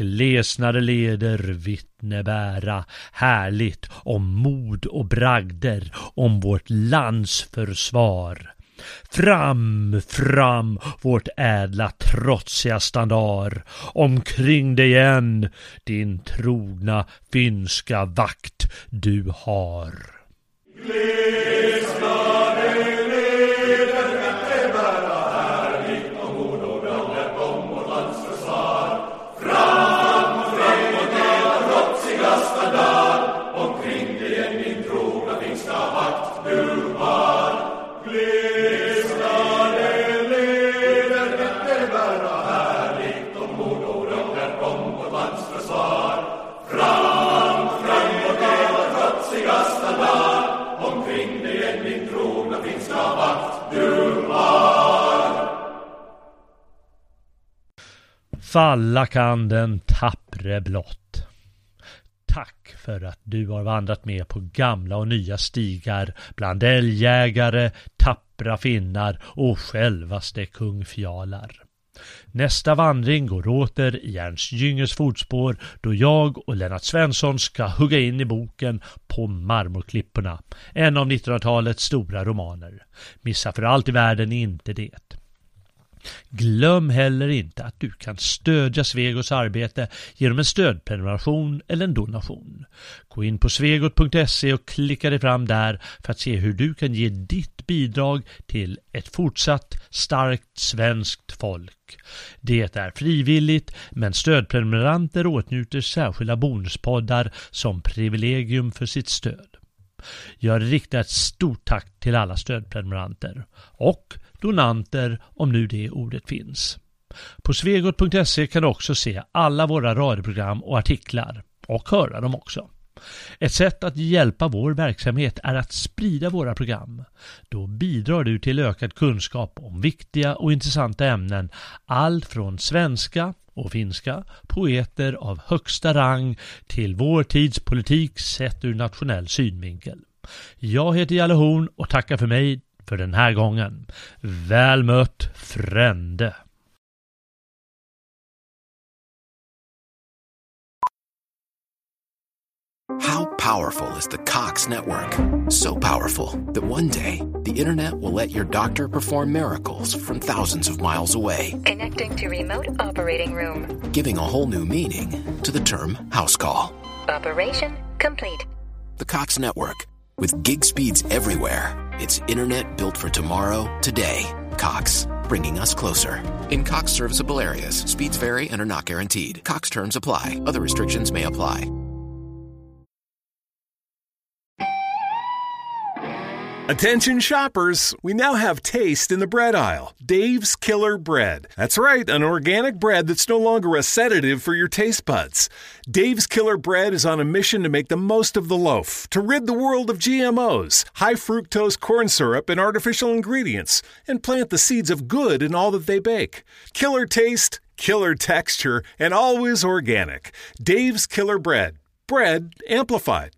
Glesnade leder vittne bära härligt om mod och bragder, om vårt lands försvar. Fram, fram, vårt ädla trotsiga standar. Omkring dig igen din trogna finska vakt du har. Falla kan den tappre blott. Tack för att du har vandrat med på gamla och nya stigar bland älgjägare, tappra finnar och självaste kung Fjalar. Nästa vandring går åter i Ernst Gynges fotspår då jag och Lennart Svensson ska hugga in i boken På marmorklipporna, en av 1900-talets stora romaner. Missa för allt i världen inte det. Glöm heller inte att du kan stödja Svegos arbete genom en stödprenumeration eller en donation. Gå in på svegot.se och klicka dig fram där för att se hur du kan ge ditt bidrag till ett fortsatt starkt svenskt folk. Det är frivilligt men stödprenumeranter åtnjuter särskilda bonuspoddar som privilegium för sitt stöd. Jag riktar ett stort tack till alla stödprenumeranter och donanter om nu det ordet finns. På svegot.se kan du också se alla våra radioprogram och artiklar och höra dem också. Ett sätt att hjälpa vår verksamhet är att sprida våra program. Då bidrar du till ökad kunskap om viktiga och intressanta ämnen, allt från svenska och finska, poeter av högsta rang till vår tids politik sett ur nationell synvinkel. Jag heter Jalle Horn och tackar för mig för den här gången. Väl mött Frände. How powerful is the Cox network? So powerful that one day the internet will let your doctor perform miracles from thousands of miles away, Connecting to remote operating room. giving a whole new meaning to the term house call. Operation complete. The Cox network, with gig speeds everywhere, it's internet built for tomorrow, today. Cox, bringing us closer. In Cox serviceable areas, speeds vary and are not guaranteed. Cox terms apply, other restrictions may apply. Attention shoppers, we now have taste in the bread aisle. Dave's Killer Bread. That's right, an organic bread that's no longer a sedative for your taste buds. Dave's Killer Bread is on a mission to make the most of the loaf, to rid the world of GMOs, high fructose corn syrup, and artificial ingredients, and plant the seeds of good in all that they bake. Killer taste, killer texture, and always organic. Dave's Killer Bread. Bread amplified.